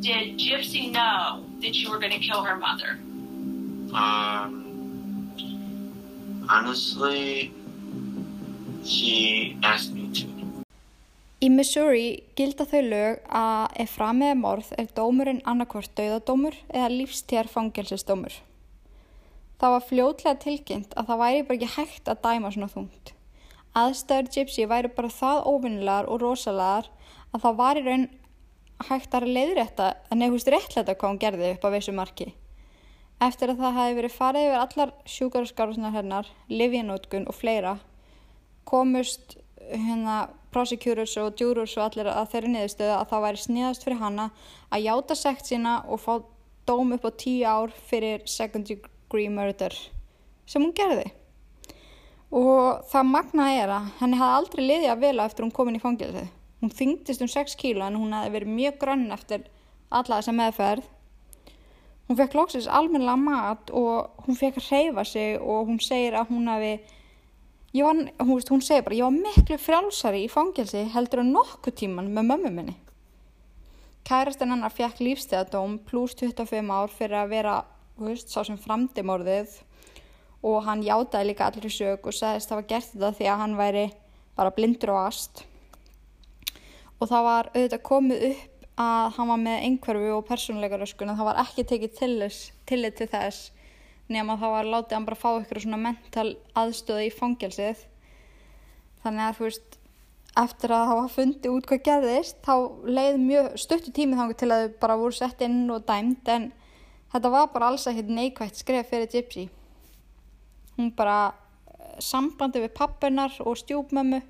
S9: Did Gypsy know that you were going to kill her mother?
S8: Um, honestly, she asked me to.
S1: Í Missouri gilda þau lög að ef framið er morð er dómurinn annarkvort dauðadómur eða lífstér fangelsisdómur. Það var fljótlega tilkynnt að það væri bara ekki hægt að dæma svona þungt. Aðstæður Gypsy væri bara það óvinnilegar og rosalegar að það var í raun hægt að leiðrétta en nefnist réttlæta hvað hún gerði upp á vissu marki. Eftir að það hafi verið farið yfir allar sjúkarskárusnar hennar, livjanótkun og fleira, komust hérna prosecutors og jurors og allir að þeirri niðurstöðu að það væri sniðast fyrir hana að játa sekt sína og fá dóm upp á tíu ár fyrir second degree murder sem hún gerði. og það magnaði er að henni hafði aldrei liðið að vela eftir hún komin í fangilsið. Hún þyngdist um 6 kíla en hún hafði verið mjög grönn eftir alla þessa meðferð. Hún fekk loksins almennilega mat og hún fekk að reyfa sig og hún segir að hún hafi, var, hún, hún segir bara, ég var miklu frjálsari í fangilsi heldur en nokkuð tíman með mömmu minni. Kærastinn hennar fekk lífstíðadóm pluss 25 ár fyrir að vera, þú veist, sá sem framdimorðið og hann játaði líka allir í sög og sagðist það var gert þetta því að hann væri bara blindur og ast og það var auðvitað komið upp að hann var með einhverfu og persónleikaröskun en það var ekki tekið tillit til, þess nema það var látið hann bara fá ykkur svona mental aðstöðu í fangelsið. Þannig að þú veist eftir að það var fundið út hvað gerðist þá leið mjög stuttu tími þangu til að þau bara voru sett inn og dæmt en þetta var bara alls ekkert neikvægt skref fyrir Gypsy. Hún bara sambandi við pappunar og stjúpmömmu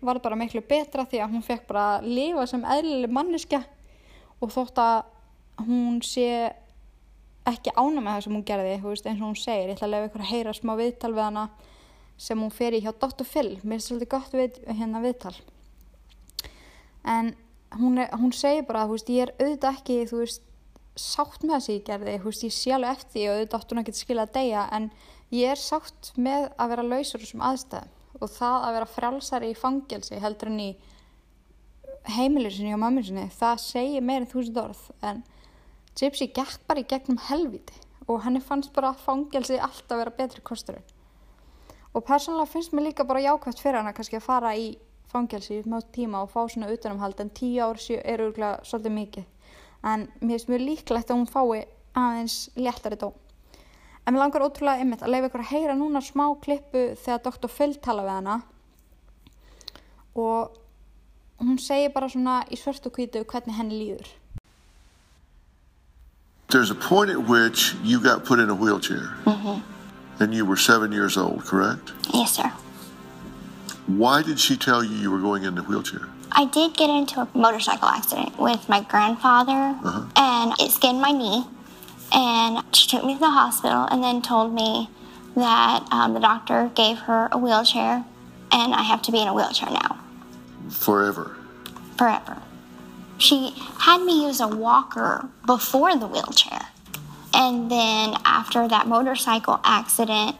S1: var bara miklu betra því að hún fekk bara að lifa sem eðlileg manniska og þótt að hún sé ekki ána með það sem hún gerði veist, eins og hún segir, ég ætla að lefa ykkur að heyra smá viðtal við hana sem hún fer í hjá Dr. Phil, mér finnst svolítið gott við, hérna viðtal en hún, er, hún segir bara að ég er auðvitað ekki veist, sátt með það sem ég gerði veist, ég sé alveg eftir því og auðvitað átt hún að geta skilja að deyja en ég er sátt með að vera lausur þessum aðstæðum og það að vera frálsari í fangelsi heldur en í heimilir sinni og mammin sinni það segir meirinn þúsund orð. En Gypsy gekk bara í gegnum helviti og henni fannst bara að fangelsi alltaf vera betri kosturinn. Og persónulega finnst mér líka bara jákvæmt fyrir hana kannski að fara í fangelsi í mjög tíma og fá svona utanumhald en tíu ár eru úrlega svolítið mikið. En mér finnst mjög líklegt að hún fái aðeins léttari dóm En mér langar ótrúlega einmitt að leifa ykkur að heyra núna smá klippu þegar Dr. Phil tala við hana og hún segir bara svona í svörtu kvítu hvernig henni líður.
S10: There's a point at which you got put in a wheelchair
S3: Mm-hmm.
S10: and you were seven years old, correct?
S3: Yes, sir.
S10: Why did she tell you you were going in the wheelchair?
S3: I did get into a motorcycle accident with my grandfather,
S10: Uh-huh.
S3: and it skinned my knee. And she took me to the hospital and then told me that um, the doctor gave her a wheelchair, and I have to be in a wheelchair now
S10: Forever.
S3: forever. She had me use a walker before the wheelchair, and then after that motorcycle accident,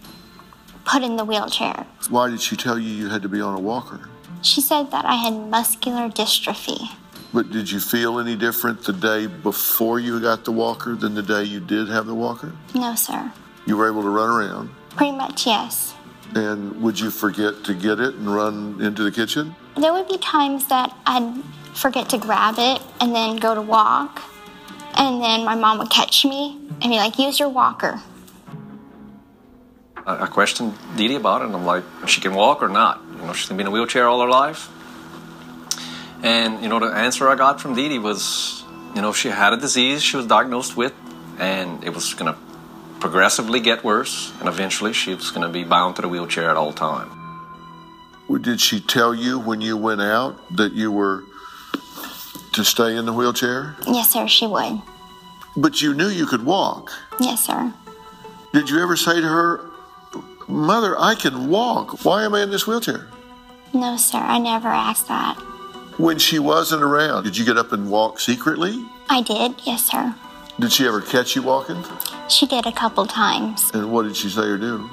S3: put in the wheelchair.
S10: Why did she tell you you had to be on a walker?
S3: She said that I had muscular dystrophy.
S10: But did you feel any different the day before you got the walker than the day you did have the walker?
S3: No, sir.
S10: You were able to run around.
S3: Pretty much, yes.
S10: And would you forget to get it and run into the kitchen?
S3: There would be times that I'd forget to grab it and then go to walk. And then my mom would catch me and be like, use your walker.
S11: I, I questioned Dee Dee about it, and I'm like, she can walk or not? You know, she's been in a wheelchair all her life. And, you know, the answer I got from Dee Dee was, you know, she had a disease she was diagnosed with, and it was going to progressively get worse, and eventually she was going to be bound to the wheelchair at all time.
S10: Did she tell you when you went out that you were to stay in the wheelchair?
S3: Yes, sir, she would.
S10: But you knew you could walk.
S3: Yes, sir.
S10: Did you ever say to her, Mother, I can walk. Why am I in this wheelchair?
S3: No, sir, I never asked that.
S10: When she wasn't around, did you get up and walk secretly?
S3: I did, yes, sir.
S10: Did she ever catch you walking?
S3: She did a couple times.
S10: And what did she say or do?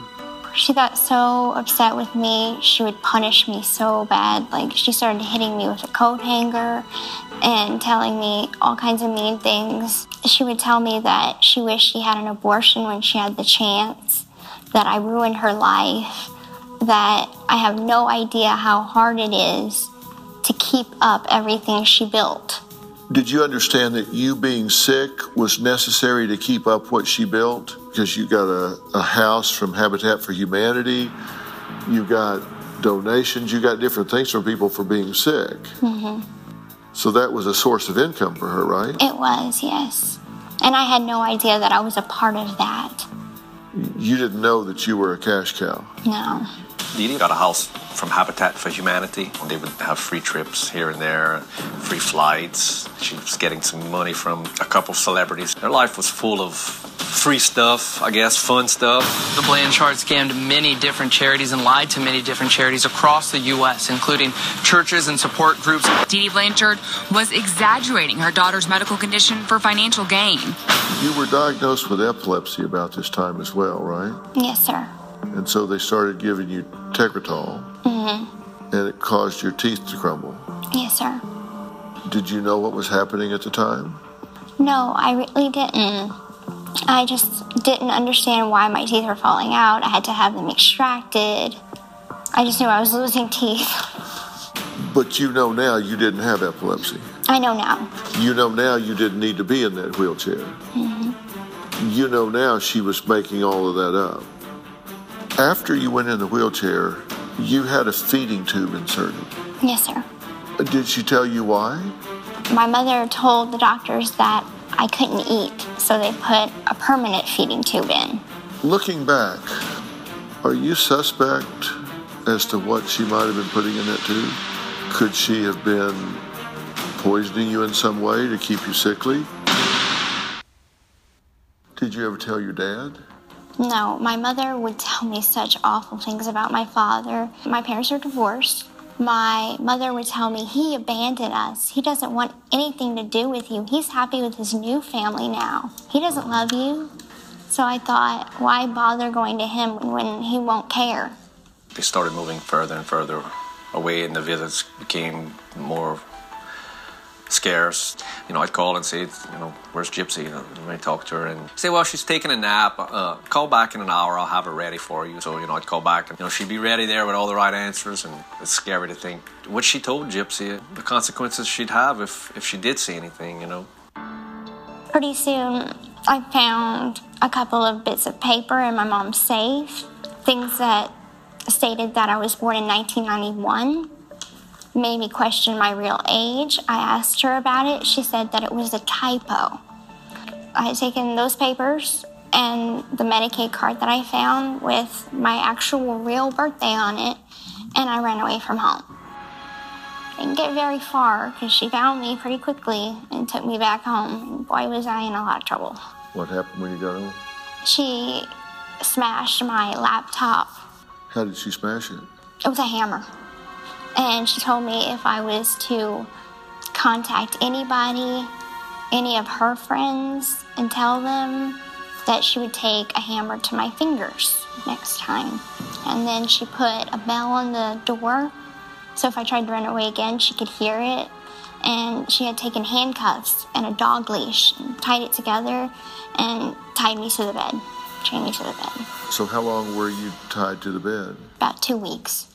S3: She got so upset with me, she would punish me so bad. Like, she started hitting me with a coat hanger and telling me all kinds of mean things. She would tell me that she wished she had an abortion when she had the chance, that I ruined her life, that I have no idea how hard it is to keep up everything she built.
S10: Did you understand that you being sick was necessary to keep up what she built? Because you got a, a house from Habitat for Humanity, you got donations, you got different things from people for being sick.
S3: hmm
S10: So that was a source of income for her, right?
S3: It was, yes. And I had no idea that I was a part of that.
S10: You didn't know that you were a cash cow.
S3: No.
S11: Dee Dee got a house from Habitat for Humanity. They would have free trips here and there, free flights. She was getting some money from a couple of celebrities. Their life was full of free stuff, I guess, fun stuff.
S12: The Blanchard scammed many different charities and lied to many different charities across the U.S., including churches and support groups.
S13: Dee Dee Blanchard was exaggerating her daughter's medical condition for financial gain.
S10: You were diagnosed with epilepsy about this time as well, right?
S3: Yes, sir.
S10: And so they started giving you Tegretol,
S3: Mm-hmm.
S10: and it caused your teeth to crumble.
S3: Yes, sir.
S10: Did you know what was happening at the time?
S3: No, I really didn't. I just didn't understand why my teeth were falling out. I had to have them extracted. I just knew I was losing teeth.
S10: But you know now you didn't have epilepsy.
S3: I know now.
S10: You know now you didn't need to be in that wheelchair.
S3: hmm
S10: You know now she was making all of that up. After you went in the wheelchair, you had a feeding tube inserted.
S3: Yes, sir.
S10: Did she tell you why?
S3: My mother told the doctors that I couldn't eat, so they put a permanent feeding tube in.
S10: Looking back, are you suspect as to what she might have been putting in that tube? Could she have been poisoning you in some way to keep you sickly? Did you ever tell your dad?
S3: No, my mother would tell me such awful things about my father. My parents are divorced. My mother would tell me he abandoned us. He doesn't want anything to do with you. He's happy with his new family now. He doesn't love you. So I thought, why bother going to him when he won't care?
S11: They started moving further and further away, and the visits became more scarce. You know, I'd call and say, you know, where's Gypsy? And I'd talk to her and say, well, she's taking a nap. Uh, call back in an hour. I'll have her ready for you. So, you know, I'd call back and, you know, she'd be ready there with all the right answers. And it's scary to think what she told Gypsy, the consequences she'd have if, if she did see anything, you know.
S3: Pretty soon, I found a couple of bits of paper in my mom's safe, things that stated that I was born in 1991. Made me question my real age. I asked her about it. She said that it was a typo. I had taken those papers and the Medicaid card that I found with my actual real birthday on it, and I ran away from home. Didn't get very far because she found me pretty quickly and took me back home. And boy, was I in a lot of trouble.
S10: What happened when you got home?
S3: She smashed my laptop.
S10: How did she smash it?
S3: It was a hammer. And she told me if I was to contact anybody, any of her friends, and tell them that she would take a hammer to my fingers next time. And then she put a bell on the door, so if I tried to run away again, she could hear it. And she had taken handcuffs and a dog leash and tied it together and tied me to the bed, chained me to the bed.
S10: So, how long were you tied to the bed?
S3: About two weeks.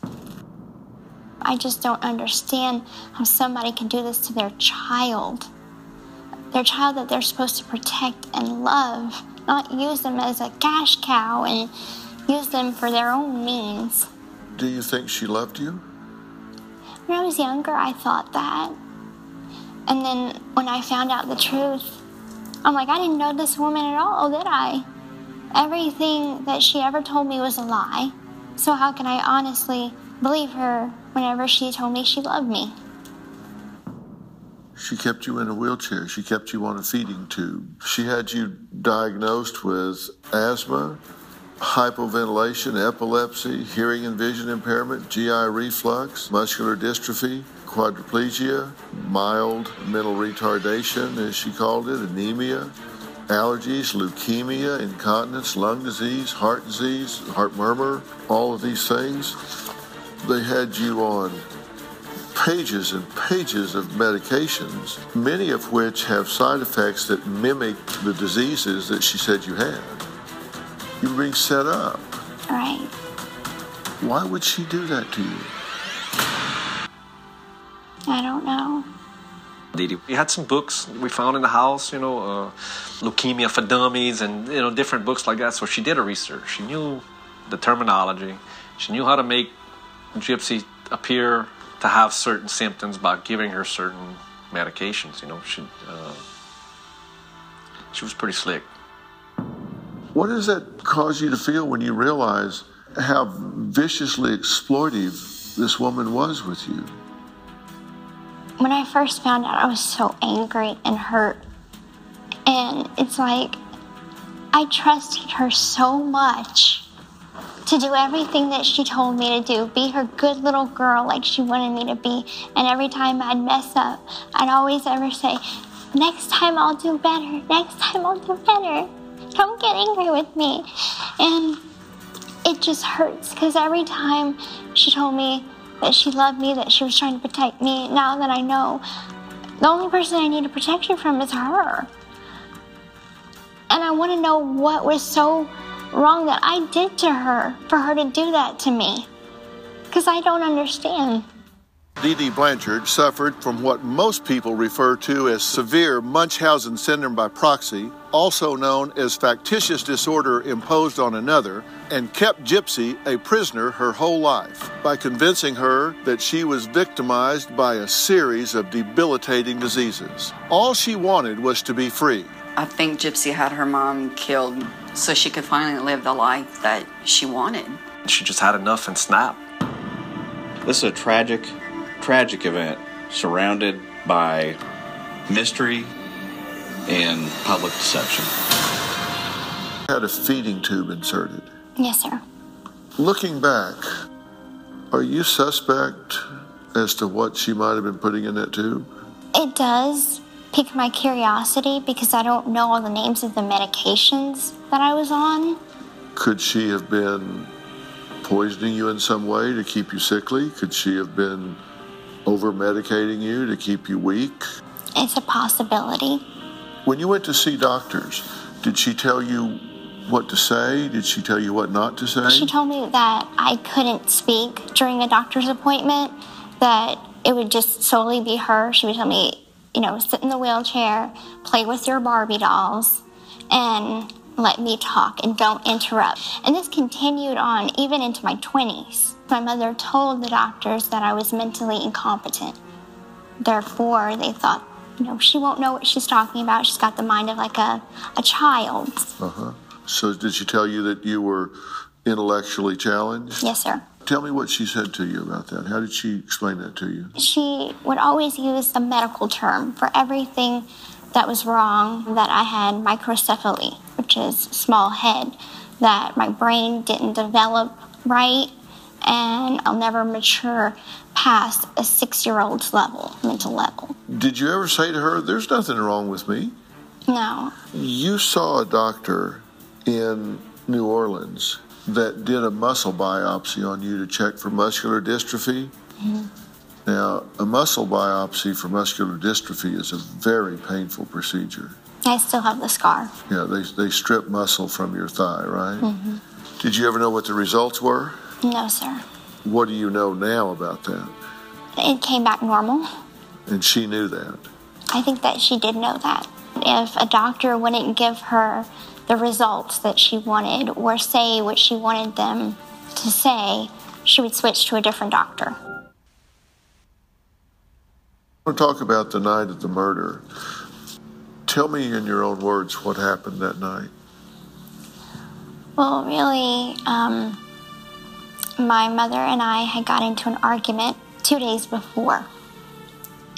S3: I just don't understand how somebody can do this to their child. Their child that they're supposed to protect and love, not use them as a cash cow and use them for their own means.
S10: Do you think she loved you?
S3: When I was younger, I thought that. And then when I found out the truth, I'm like, I didn't know this woman at all, did I? Everything that she ever told me was a lie. So how can I honestly believe her whenever she told me she loved me?
S10: She kept you in a wheelchair. She kept you on a feeding tube. She had you diagnosed with asthma, hypoventilation, epilepsy, hearing and vision impairment, GI reflux, muscular dystrophy, quadriplegia, mild mental retardation, as she called it, anemia, allergies, leukemia, incontinence, lung disease, heart disease, heart murmur, all of these things. They had you on pages and pages of medications, many of which have side effects that mimic the diseases that she said you had. You were being set up.
S3: Right.
S10: Why would she do that to you?
S3: I don't know.
S11: Dee Dee. We had some books we found in the house, you know, uh, Leukemia for Dummies and, you know, different books like that. So she did her research. She knew the terminology. She knew how to make Gypsy appear to have certain symptoms by giving her certain medications, you know. She, uh, she was pretty slick.
S10: What does that cause you to feel when you realize how viciously exploitive this woman was with you.
S3: When I first found out, I was so angry and hurt. And it's like, I trusted her so much to do everything that she told me to do, be her good little girl like she wanted me to be. And every time I'd mess up, I'd always ever say, Next time I'll do better, next time I'll do better. Don't get angry with me. And it just hurts because every time she told me that she loved me, that she was trying to protect me, now that I know, the only person I need protection from is her. And I want to know what was so wrong that I did to her for her to do that to me. Because I don't understand.
S10: Dee Dee Blanchard suffered from what most people refer to as severe Munchausen syndrome by proxy, also known as factitious disorder imposed on another, and kept Gypsy a prisoner her whole life by convincing her that she was victimized by a series of debilitating diseases. All she wanted was to be free.
S14: I think Gypsy had her mom killed so she could finally live the life that she wanted.
S11: She just had enough and snapped.
S6: This is a tragic, tragic event surrounded by mystery and public deception.
S10: Had a feeding tube inserted.
S3: Yes, sir.
S10: Looking back, are you suspect as to what she might have been putting in that tube?
S3: It does pique my curiosity because I don't know all the names of the medications that I was on.
S10: Could she have been poisoning you in some way to keep you sickly? Could she have been over medicating you to keep you weak?
S3: It's a possibility.
S10: When you went to see doctors, did she tell you what to say? Did she tell you what not to say?
S3: She told me that I couldn't speak during a doctor's appointment, that it would just solely be her. She would tell me, you know, sit in the wheelchair, play with your Barbie dolls, and let me talk and don't interrupt. And this continued on even into my 20s. My mother told the doctors that I was mentally incompetent. Therefore, they thought, you know, she won't know what she's talking about. She's got the mind of like a, a child.
S10: Uh huh. So, did she tell you that you were intellectually challenged?
S3: Yes, sir.
S10: Tell me what she said to you about that. How did she explain that to you?
S3: She would always use the medical term for everything that was wrong, that I had microcephaly, which is small head, that my brain didn't develop right, and I'll never mature past a six year old's level, mental level.
S10: Did you ever say to her, There's nothing wrong with me?
S3: No.
S10: You saw a doctor in New Orleans that did a muscle biopsy on you to check for muscular dystrophy.
S3: Mm-hmm.
S10: Now, a muscle biopsy for muscular dystrophy is a very painful procedure.
S3: I still have the scar.
S10: Yeah, they, they strip muscle from your thigh, right?
S3: hmm
S10: Did you ever know what the results were?
S3: No, sir.
S10: What do you know now about that?
S3: It came back normal.
S10: And she knew that.
S3: I think that she did know that. If a doctor wouldn't give her the results that she wanted or say what she wanted them to say, she would switch to a different doctor.
S10: I want to talk about the night of the murder. Tell me in your own words what happened that night.
S3: Well, really, um, my mother and I had got into an argument two days before,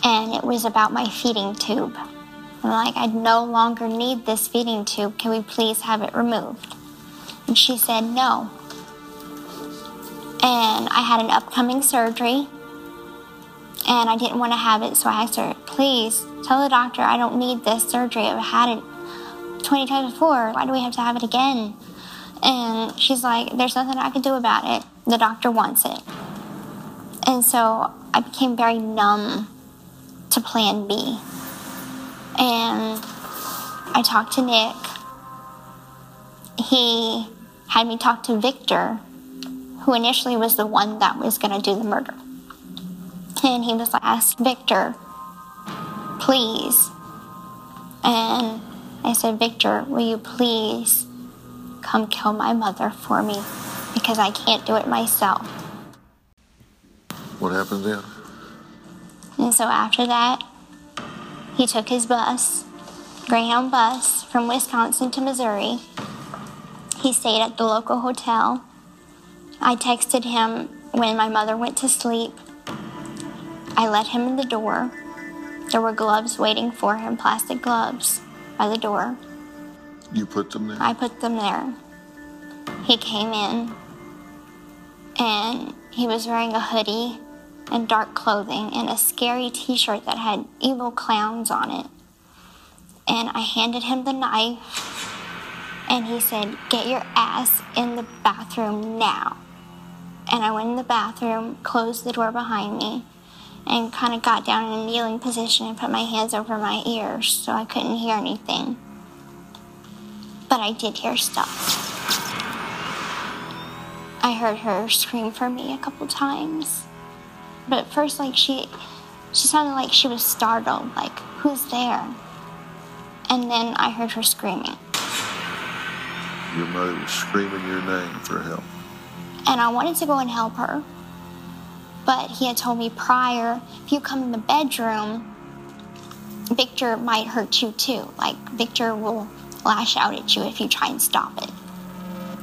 S3: and it was about my feeding tube. I'm like, I no longer need this feeding tube. Can we please have it removed? And she said no. And I had an upcoming surgery, and I didn't want to have it, so I asked her, please tell the doctor I don't need this surgery. I've had it 20 times before. Why do we have to have it again? And she's like, There's nothing I can do about it. The doctor wants it. And so I became very numb to plan B. And I talked to Nick. He had me talk to Victor, who initially was the one that was going to do the murder. And he was like, Ask Victor, please. And I said, Victor, will you please come kill my mother for me because I can't do it myself.
S10: What happened then?
S3: And so after that, he took his bus, Greyhound bus, from Wisconsin to Missouri. He stayed at the local hotel I texted him when my mother went to sleep. I let him in the door. There were gloves waiting for him, plastic gloves, by the door.
S10: You put them there?
S3: I put them there. He came in and he was wearing a hoodie and dark clothing and a scary t shirt that had evil clowns on it. And I handed him the knife and he said, Get your ass in the bathroom now. And I went in the bathroom, closed the door behind me, and kind of got down in a kneeling position and put my hands over my ears so I couldn't hear anything. But I did hear stuff. I heard her scream for me a couple times. But at first, like, she, she sounded like she was startled, like, who's there? And then I heard her screaming.
S10: Your mother was screaming your name for help.
S3: and I wanted to go and help her. But he had told me prior, if you come in the bedroom, Victor might hurt you too. Like, Victor will lash out at you if you try and stop it.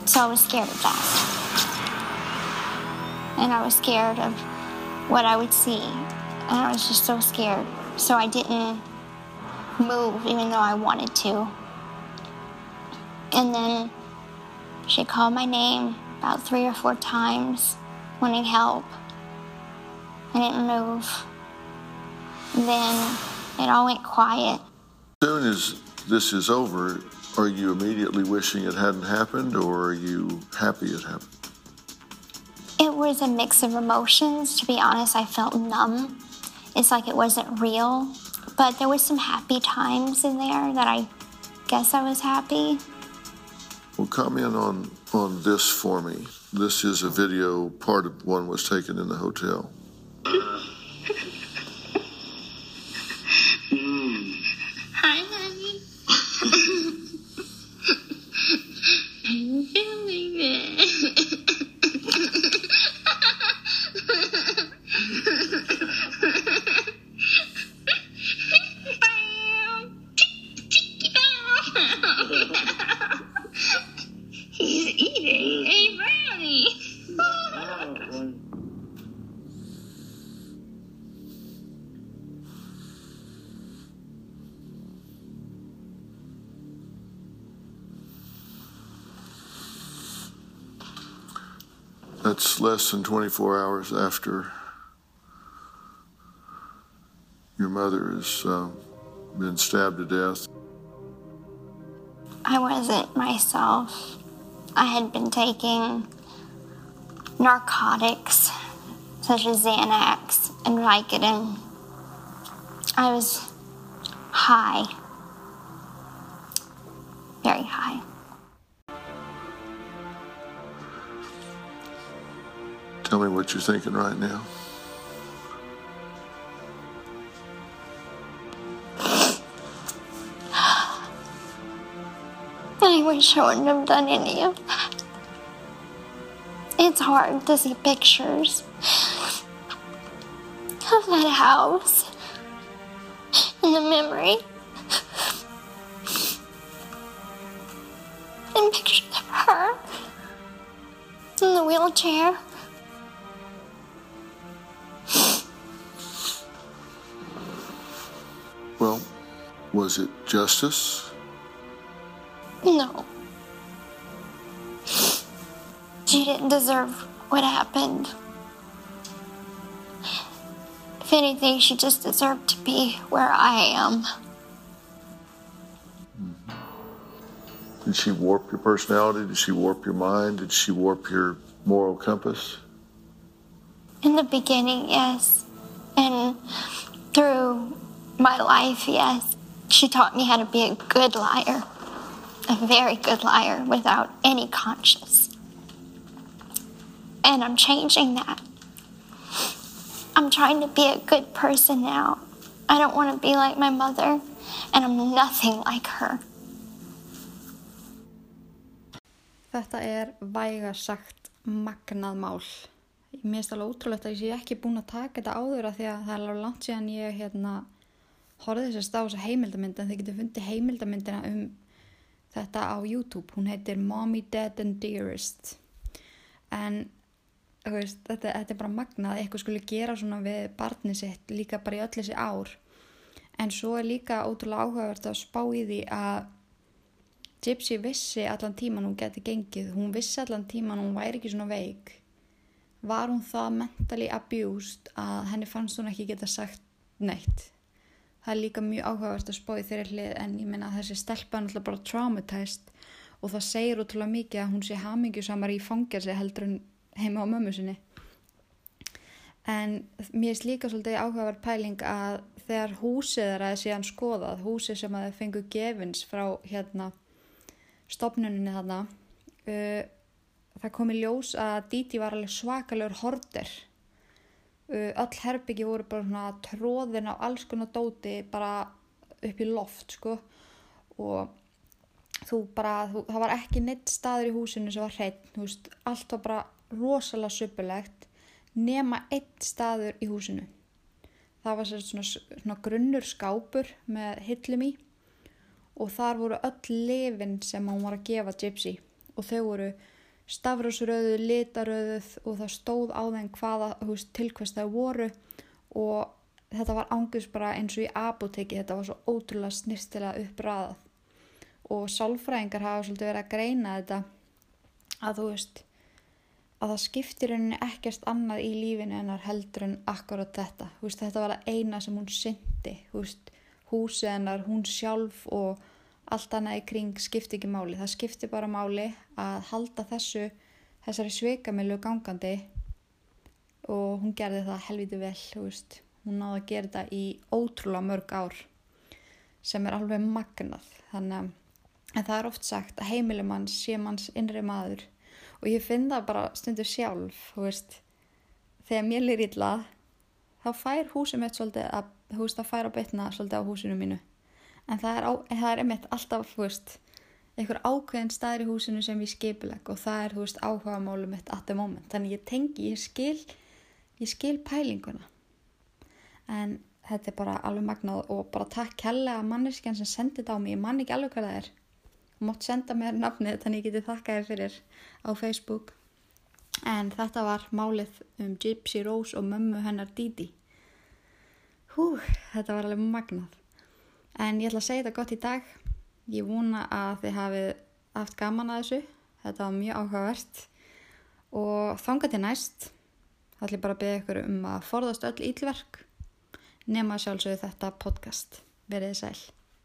S3: So I was scared of that. And I was scared of what I would see. And I was just so scared. So I didn't move, even though I wanted to. And then she called my name about three or four times, wanting help. I didn't move. Then it all went quiet.
S10: As soon as this is over, are you immediately wishing it hadn't happened or are you happy it happened?
S3: It was a mix of emotions. To be honest, I felt numb. It's like it wasn't real. But there was some happy times in there that I guess I was happy.
S10: Well, comment on, on this for me. This is a video, part of one was taken in the hotel.
S3: Hi, honey. I'm feeling it.
S10: That's less than 24 hours after your mother has uh, been stabbed to death.
S3: I wasn't myself. I had been taking narcotics such as Xanax and Vicodin. I was high.
S10: Tell me what you're thinking right now.
S3: I wish I wouldn't have done any of that. It's hard to see pictures of that house and the memory. And pictures of her in the wheelchair.
S10: Was it justice?
S3: No. She didn't deserve what happened. If anything, she just deserved to be where I am. Mm-hmm.
S10: Did she warp your personality? Did she warp your mind? Did she warp your moral compass?
S3: In the beginning, yes. And through my life, yes. She taught me how to be a good liar. A very good liar without any conscience. And I'm changing that. I'm trying to be a good person now. I don't want to be like my mother, and I'm nothing like her.
S1: Þetta er væga sagt magnað mál. Mér finnst alveg ótrúlegt að ég sé ekki búin að taka þetta áður að því að það er alveg langt síðan ég hérna horfði þessast á þessa heimildamynd en þið getur fundið heimildamyndina um þetta á YouTube. Hún heitir Mommy, Dad and Dearest. En veist, þetta, þetta er bara magnað að eitthvað skulle gera svona við barni sitt líka bara í öll þessi ár en svo er líka ótrúlega áhugavert að spá í því að Gypsy vissi allan tíman hún geti gengið, hún vissi allan tíman hún væri ekki svona veik var hún það mentally abused að henni fannst hún ekki geta sagt neitt það er líka mjög áhugavert að spá í þeirri hlið en ég minna að þessi stelpa er náttúrulega bara traumatized og það segir útrúlega mikið að hún sé hamingjusamar í fangelsi heldur en heima á mömmu sinni. En mér er líka svolítið áhugaverð pæling að þegar húsið er að síðan skoðað húsið sem að þau fengu gefins frá hérna stopnuninni þarna uh, það kom í ljós að Díti var alveg svakalegur horter öll herbyggi voru bara svona tróðin á alls konar dóti bara upp í loft sko. Og þú bara, þú, það var ekki neitt staður í húsinu sem var hreitt, þú veist, allt var bara rosalega söpulegt nema eitt staður í húsinu. Það var svona, svona grunnur skápur með hillum í og þar voru öll lifin sem hún var að gefa Gypsy og þau voru stafrúsröðu, litaröðuð og það stóð á þeim hvaða veist, til hvers það voru. Og þetta var ángus bara eins og í apoteki, þetta var svo ótrúlega snirstilega uppræðað og sálfræðingar hafa svolítið verið að greina þetta að þú veist að það skiptir henni ekkert annað í lífinu hennar heldur en akkurat þetta. Veist, þetta var það eina sem hún syndi húsið hennar, hún sjálf og allt annað í kring skipti ekki máli, það skipti bara máli að halda þessu þessari sveikamilu gangandi og hún gerði það helviti vel veist. hún náði að gera þetta í ótrúlega mörg ár sem er alveg magnað þannig að það er oft sagt að heimilumann sé manns innri maður og ég finn það bara stundu sjálf, þú veist, þegar mér lir illa þá fær húsum mitt svolítið að, þú veist, það fær að betna svolítið á húsinu mínu. En það er, á, það er einmitt alltaf, veist, einhver ákveðin staður í húsinu sem ég skipileg og það er, veist, áhuga málum mitt at the moment. Þannig ég tengi, ég skil, ég skil pælinguna. En þetta er bara alveg magnað og bara takk kella að manneskjan sem sendi þetta á mig, ég man ekki alveg hvað það er. Mátt senda mér nafnið þannig ég geti þakkaði fyrir á Facebook. En þetta var málið um Gypsy Rose og mömmu hennar Didi. Hú, þetta var alveg magnað en ég ætla að segja þetta gott í dag. Ég vona að þið hafið haft gaman að þessu. Þetta var mjög áhugavert. Og þanga til næst þá ætlum ég bara að beða ykkur um að forðast öll ílverk nema sjálfsögðu þetta podcast. Verið sæl